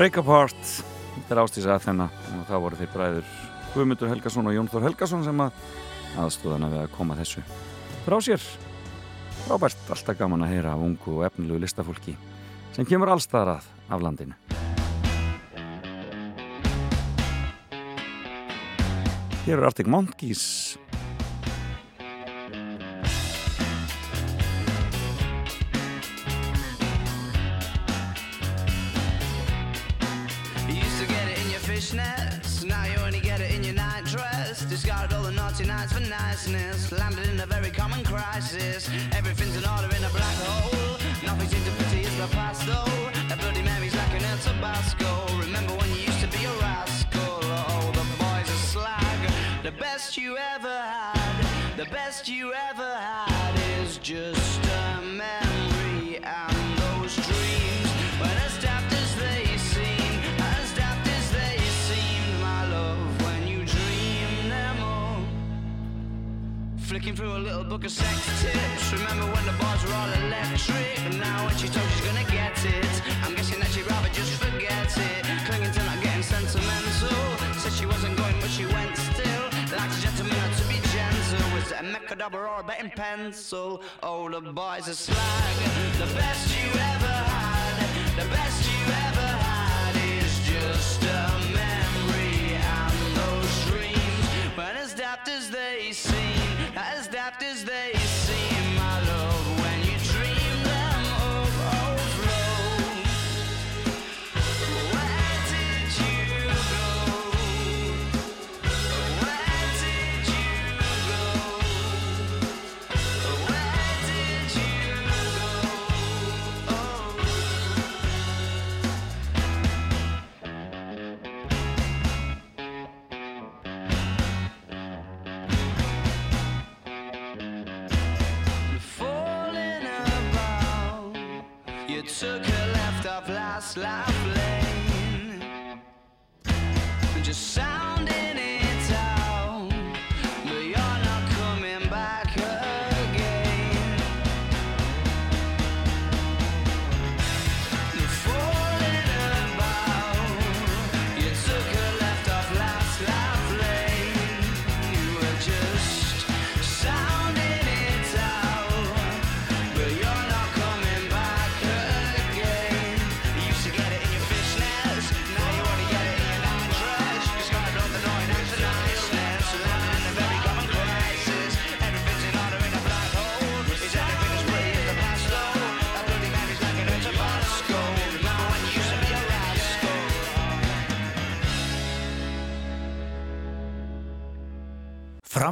Break Apart, þetta er Ástísa Aþenna og það voru þeir bræður Guðmundur Helgason og Jón Þór Helgason sem að aðstóðana við að koma þessu frá sér. Frábært, alltaf gaman að heyra af ungu og efnilegu listafólki sem kemur allstaðar að af landinu. Hér er Arctic Monkeys niceness, landed in a very common crisis. Everything's in order in a black hole. Nothing seems to pity is the past though. That bloody memory's like an El Tabasco. Remember when you used to be a rascal? Oh, the boys are slag. The best you ever had, the best you ever had is just Flicking through a little book of sex tips. Remember when the bars were all electric? And now when she told she's gonna get it, I'm guessing that she'd rather just forget it. Clinging to not getting sentimental. Said she wasn't going, but she went still. Like a gentleman to be gentle. Was it a mechadabra or a betting pencil? Oh, the boys are slag. The best you ever had. The best you ever had is just a. last laugh.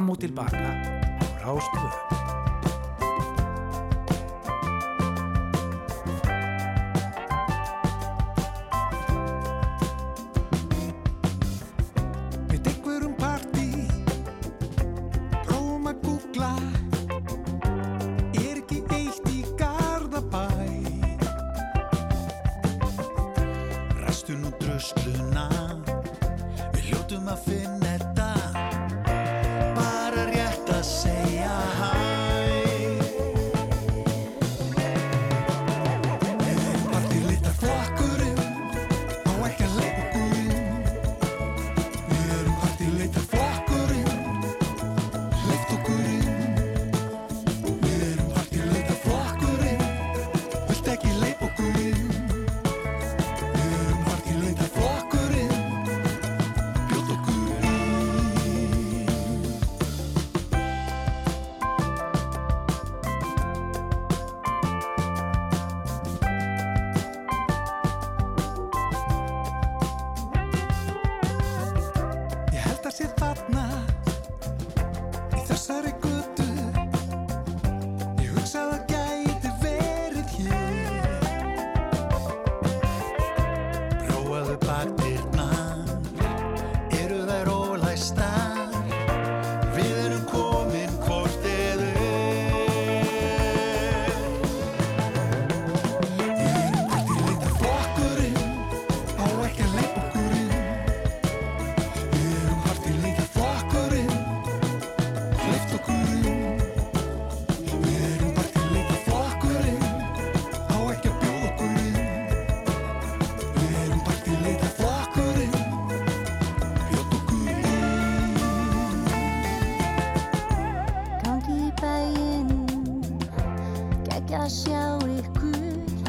Samotillbarna 小旅馆。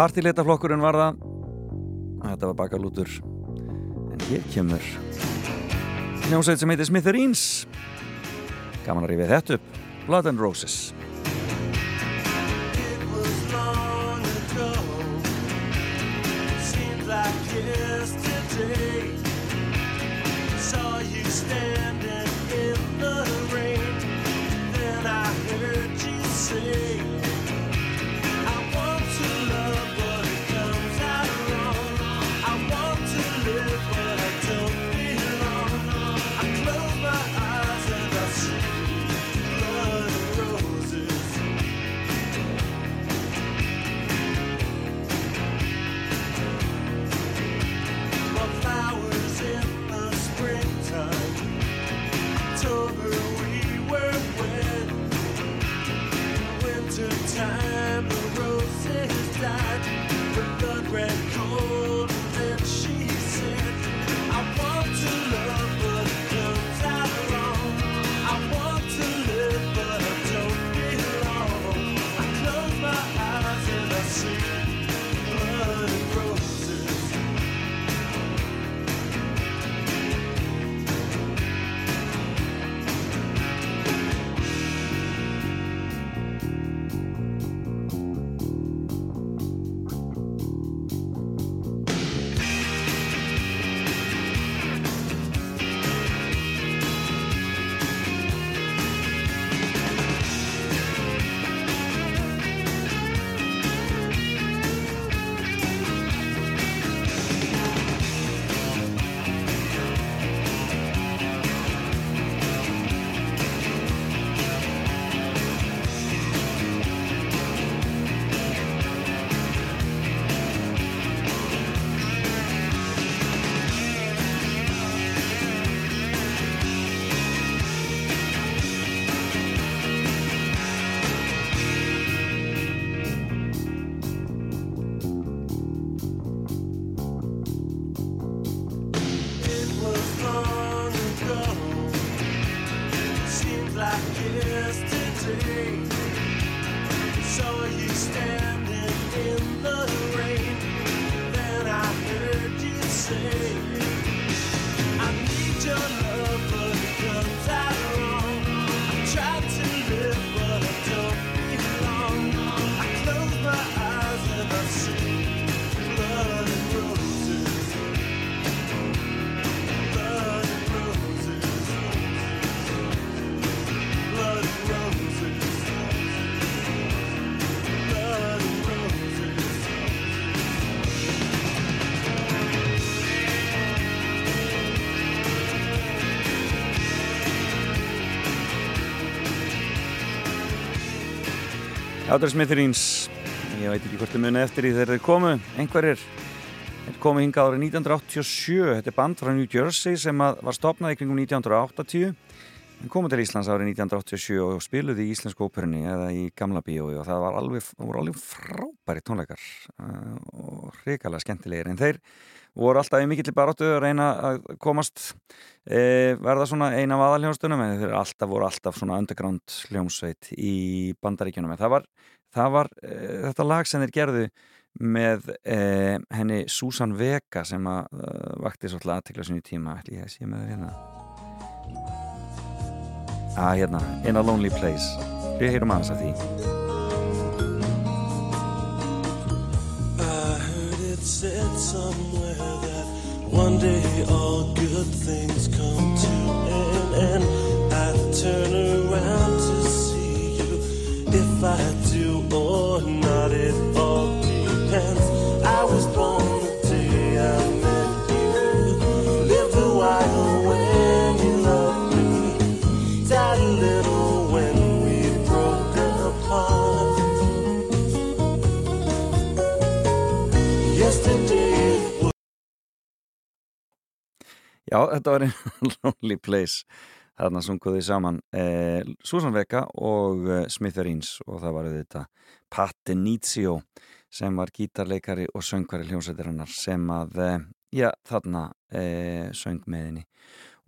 Partileitaflokkurinn var það. Þetta var bakalútur. En hér kemur Njósætt sem heitir Smithereens. Gaman að rífið þetta upp. Blood and Roses. Áttur Smitherins ég veit ekki hvort þið munið eftir í þegar þeir komu. Einhverjir komu hinga árið 1987 þetta er band frá New Jersey sem var stopnað í kringum 1980 en komu til Íslands árið 1987 og spiluði í Íslensku óperunni eða í Gamla bíói og það alveg, voru alveg frábæri tónleikar uh, og hrikalega skemmtilegir. En þeir voru alltaf í mikill baróttu að reyna að komast e, verða svona eina af aðalhjónstunum en þeir alltaf voru alltaf svona underground hljómsveit í bandaríkjunum. En það var, það var e, þetta lag sem þeir gerðu með e, henni Susan Vega sem að vakti svolítið aðtekla sinni tíma. Ætli ég að sé með þér hérna að hérna, In a Lonely Place við heyrum aðeins að því that one day all good things come to an end. I turn around to see you. If I do or not, it all depends. I was Já, þetta var einn Lonely Place. Þarna sunguði saman eh, Susan Vega og eh, Smithereens og það var þetta Patti Nizio sem var gítarleikari og söngvari hljómsveitirinnar sem að eh, já, þarna eh, söng með henni.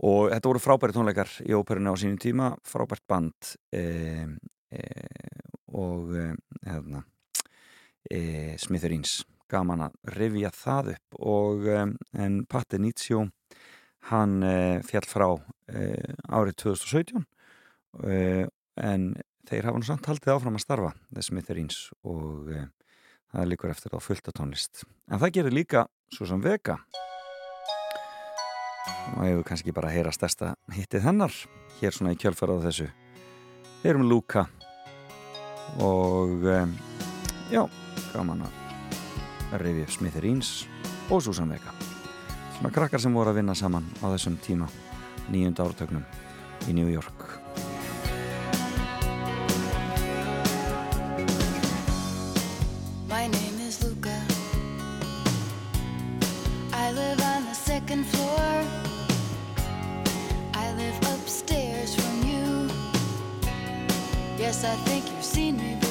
Og þetta voru frábæri tónleikar í óperuna á sínum tíma frábært band eh, eh, og hérna Smithereens gaman að rifja það upp og en Patti Nizio hann eh, fjall frá eh, árið 2017 eh, en þeir hafa nú samt haldið áfram að starfa The Smithereens og það er líkur eftir þá fulltatónlist en það gerir líka Susan Vega. Og ég vil kannski bara heyra stærsta hittið hennar hér svona í kjálfarað þessu. Þeir eru með Luka og já, gaman að revið Smithereens og Susan Vega svona krakkar sem voru að vinna saman á þessum tíma nýjunda ártöknum í New York. My name is Luca. I live on the second floor. I live upstairs from you. Yes, I think you've seen me before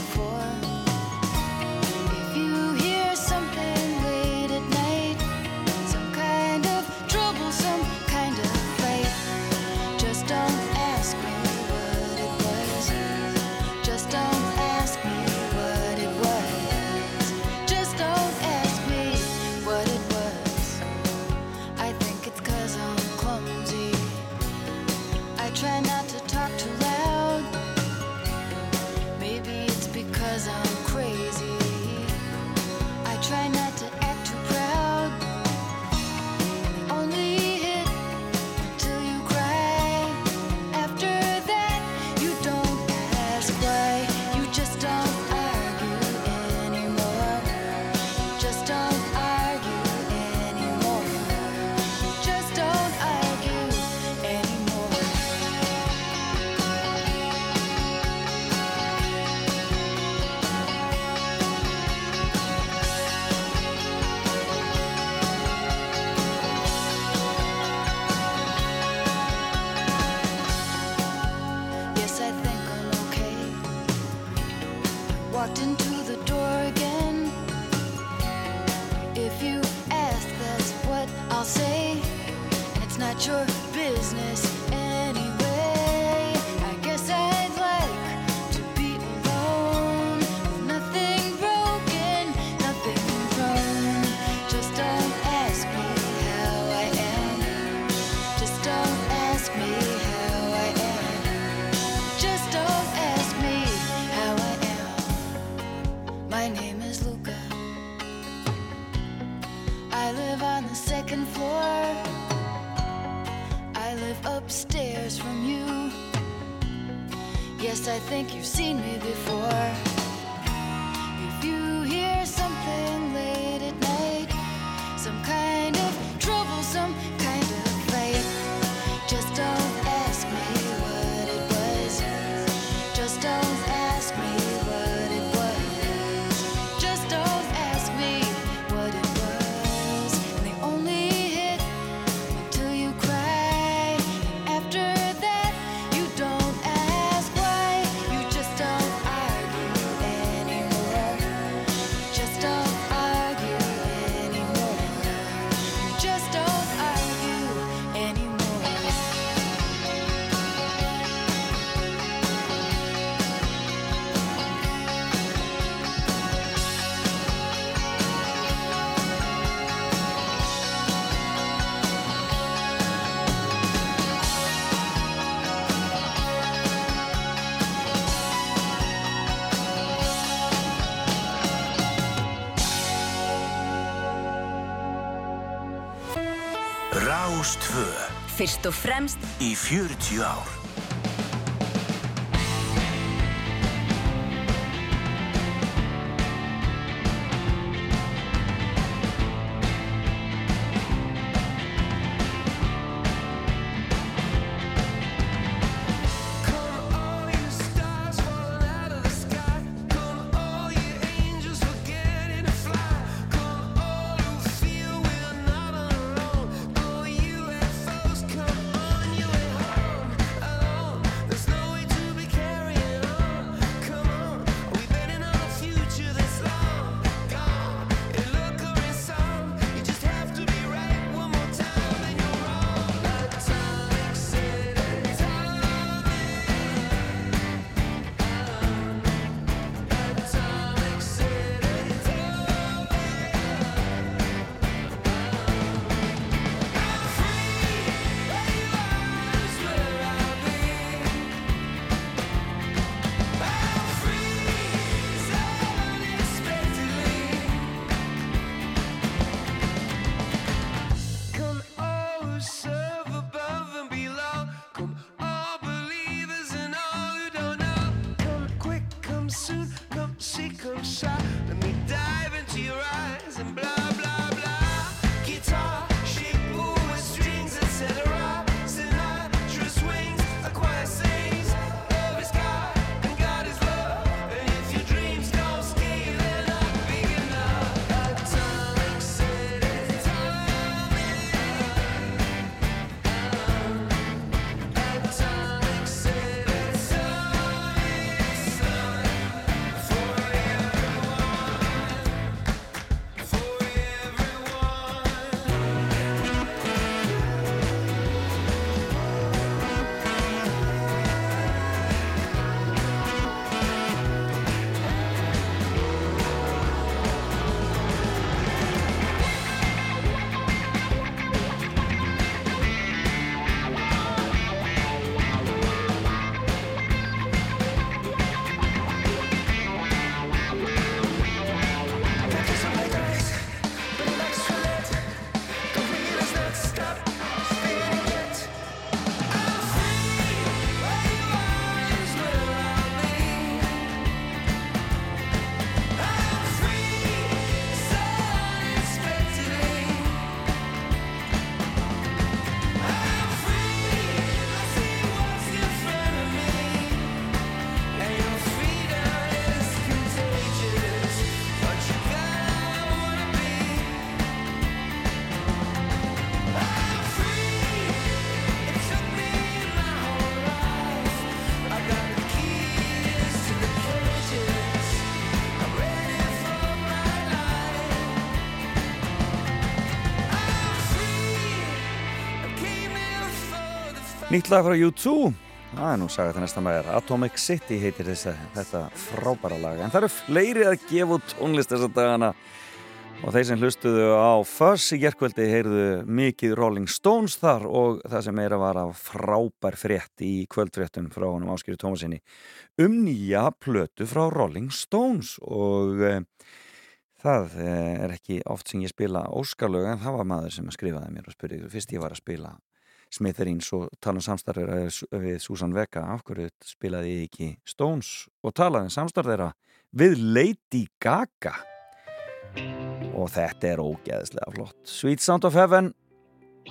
Rástföð Fyrst og fremst í 40 ár. Nýtt lag frá U2 Það er nú sagði þetta næsta maður. Atomic City heitir þess þetta frábæra lag. En það eru fleiri að gefa út tónlist þessa dagana. Og þeir sem hlustuðu á Fuzz í gerkvöldi heyrðu mikið Rolling Stones þar og það sem meira var af frábær frétt í kvöldfréttum frá honum Áskýri Tómasinni um nýja plötu frá Rolling Stones og e, það e, er ekki oft sem ég spila óskarlög en það var maður sem skrifaði mér og spurði fyrst ég var að spila Smitherins og tala um samstarfir við Susan Vega. Af hverju spilaði ég ekki Stones og talaði um samstarfira við Lady Gaga? Og þetta er ógeðslega flott. Sweet Sound of Heaven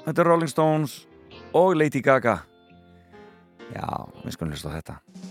þetta er Rolling Stones og Lady Gaga. Já, við skulum hlusta á þetta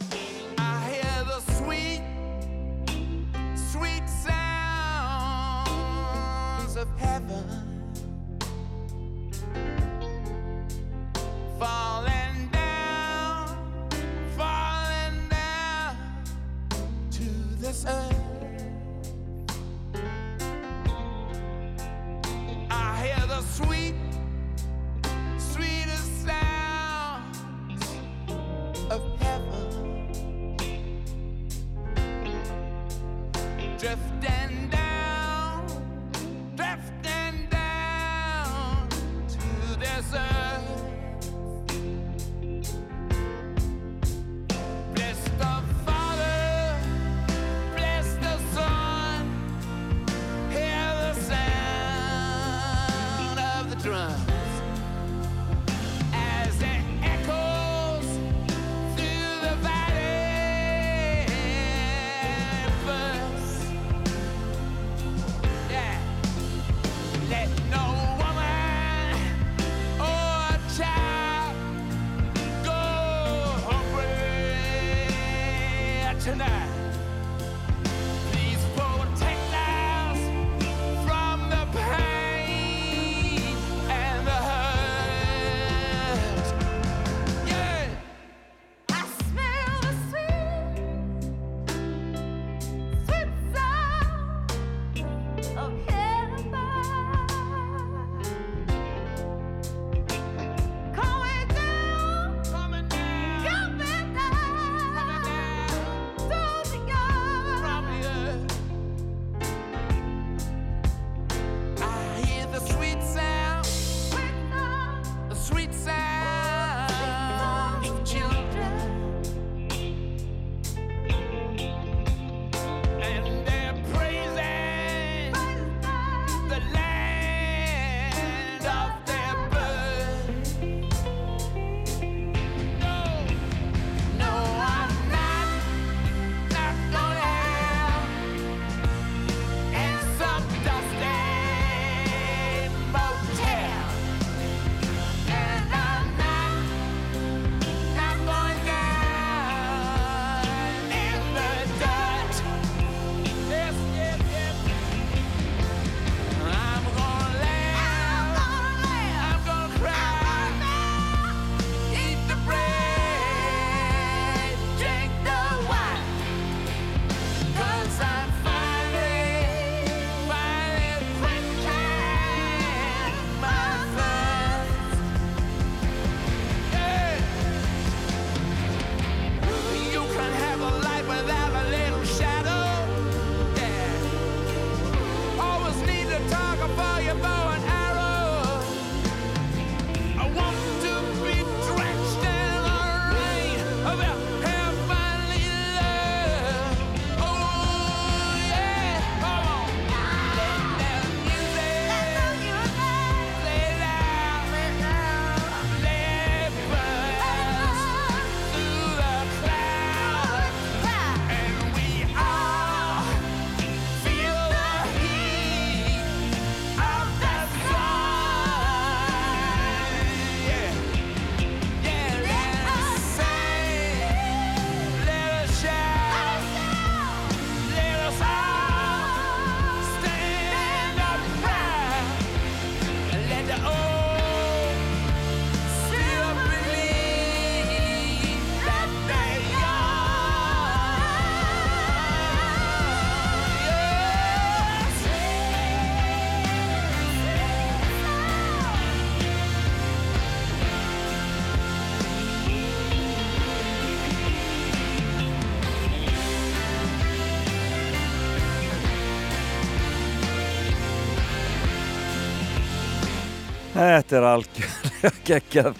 Þetta er algjörlega geggjað.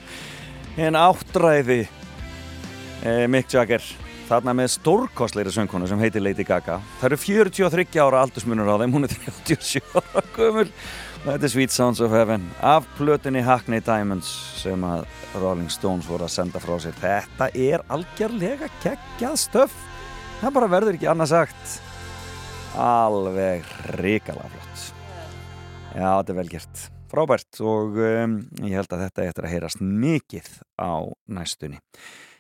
En áttræði eh, Mick Jagger þarna með stórkostleiri söngkonu sem heitir Lady Gaga. Það eru 43 ára aldursmunur á þeim hún er 37 ára gömul. Og þetta er Sweet Sounds of Heaven af plötunni Hackney Diamonds sem að Rolling Stones voru að senda frá sér. Þetta er algjörlega geggjað stöf það bara verður ekki annað sagt. Alveg ríkala flott. Já, þetta er vel gert frábært og um, ég held að þetta eftir að heyrast mikið á næstunni.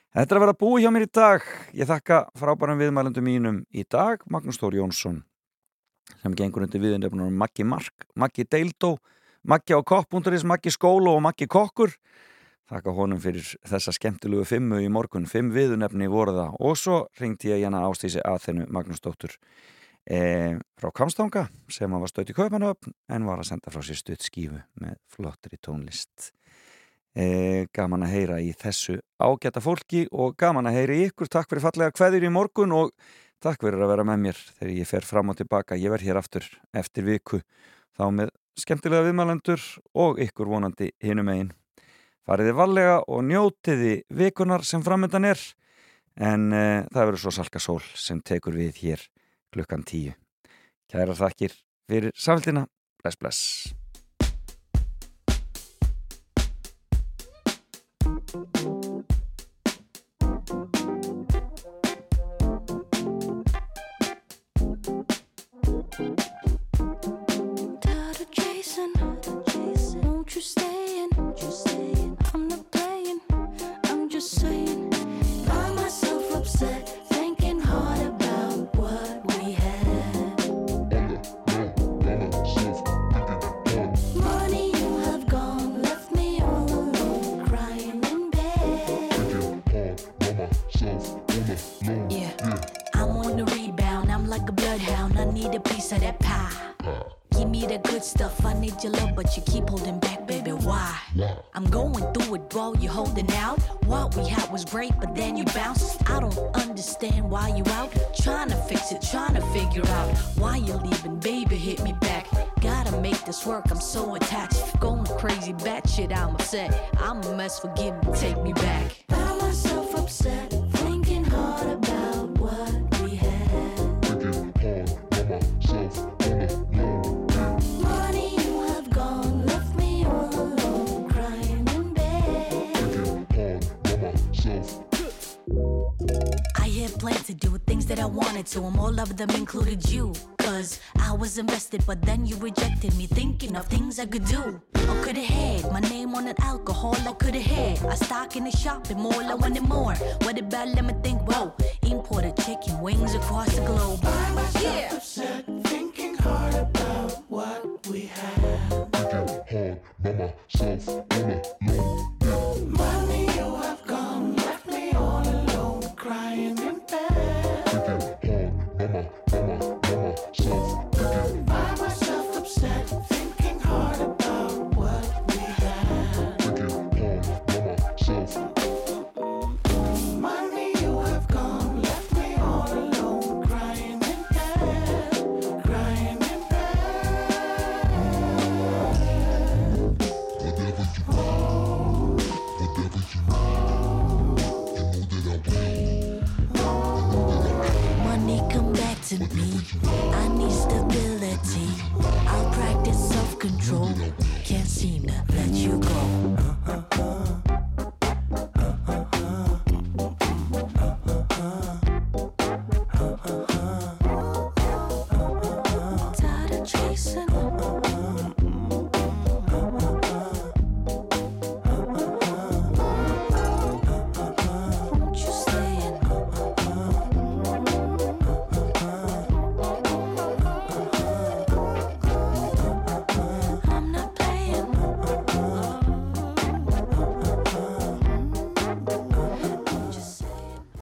Þetta er að vera búið hjá mér í dag. Ég þakka frábærum viðmælundum mínum í dag, Magnús Þór Jónsson sem gengur undir viðindefnum Maggi Mark, Maggi Deildó, Maggi á kopp.is, Maggi Skólo og Maggi Kokkur. Þakka honum fyrir þessa skemmtilegu fimmu í morgun, fimm viðunefni voru það og svo ringti ég hérna ástísi að þennu Magnús Dóttur e, frá Kamstanga sem var stöðt í Kaupanöfn en var að senda frá sér stutt skífu með flottri tónlist. E, gaman að heyra í þessu ágæta fólki og gaman að heyra í ykkur. Takk fyrir fallega kveður í morgun og takk fyrir að vera með mér þegar ég fer fram og tilbaka. Ég verð hér aftur eftir viku þá með skemmtilega viðmælendur og ykkur vonandi hinum einn fariði vallega og njótiði vikunar sem framöndan er en e, það verður svo salka sól sem tekur við hér klukkan tíu. Kæra þakkir fyrir samfélgina. Bless, bless. I'm upset. I'm a mess, forgive me, take me back. Found myself upset, thinking hard about what we had. Money you have gone, left me all alone, crying in bed. I had planned to do things that I wanted to, and all of them included you. Cause I was invested, but then you rejected me, thinking of things I could do. In the shopping mall, I wanted more. What about let me think, whoa,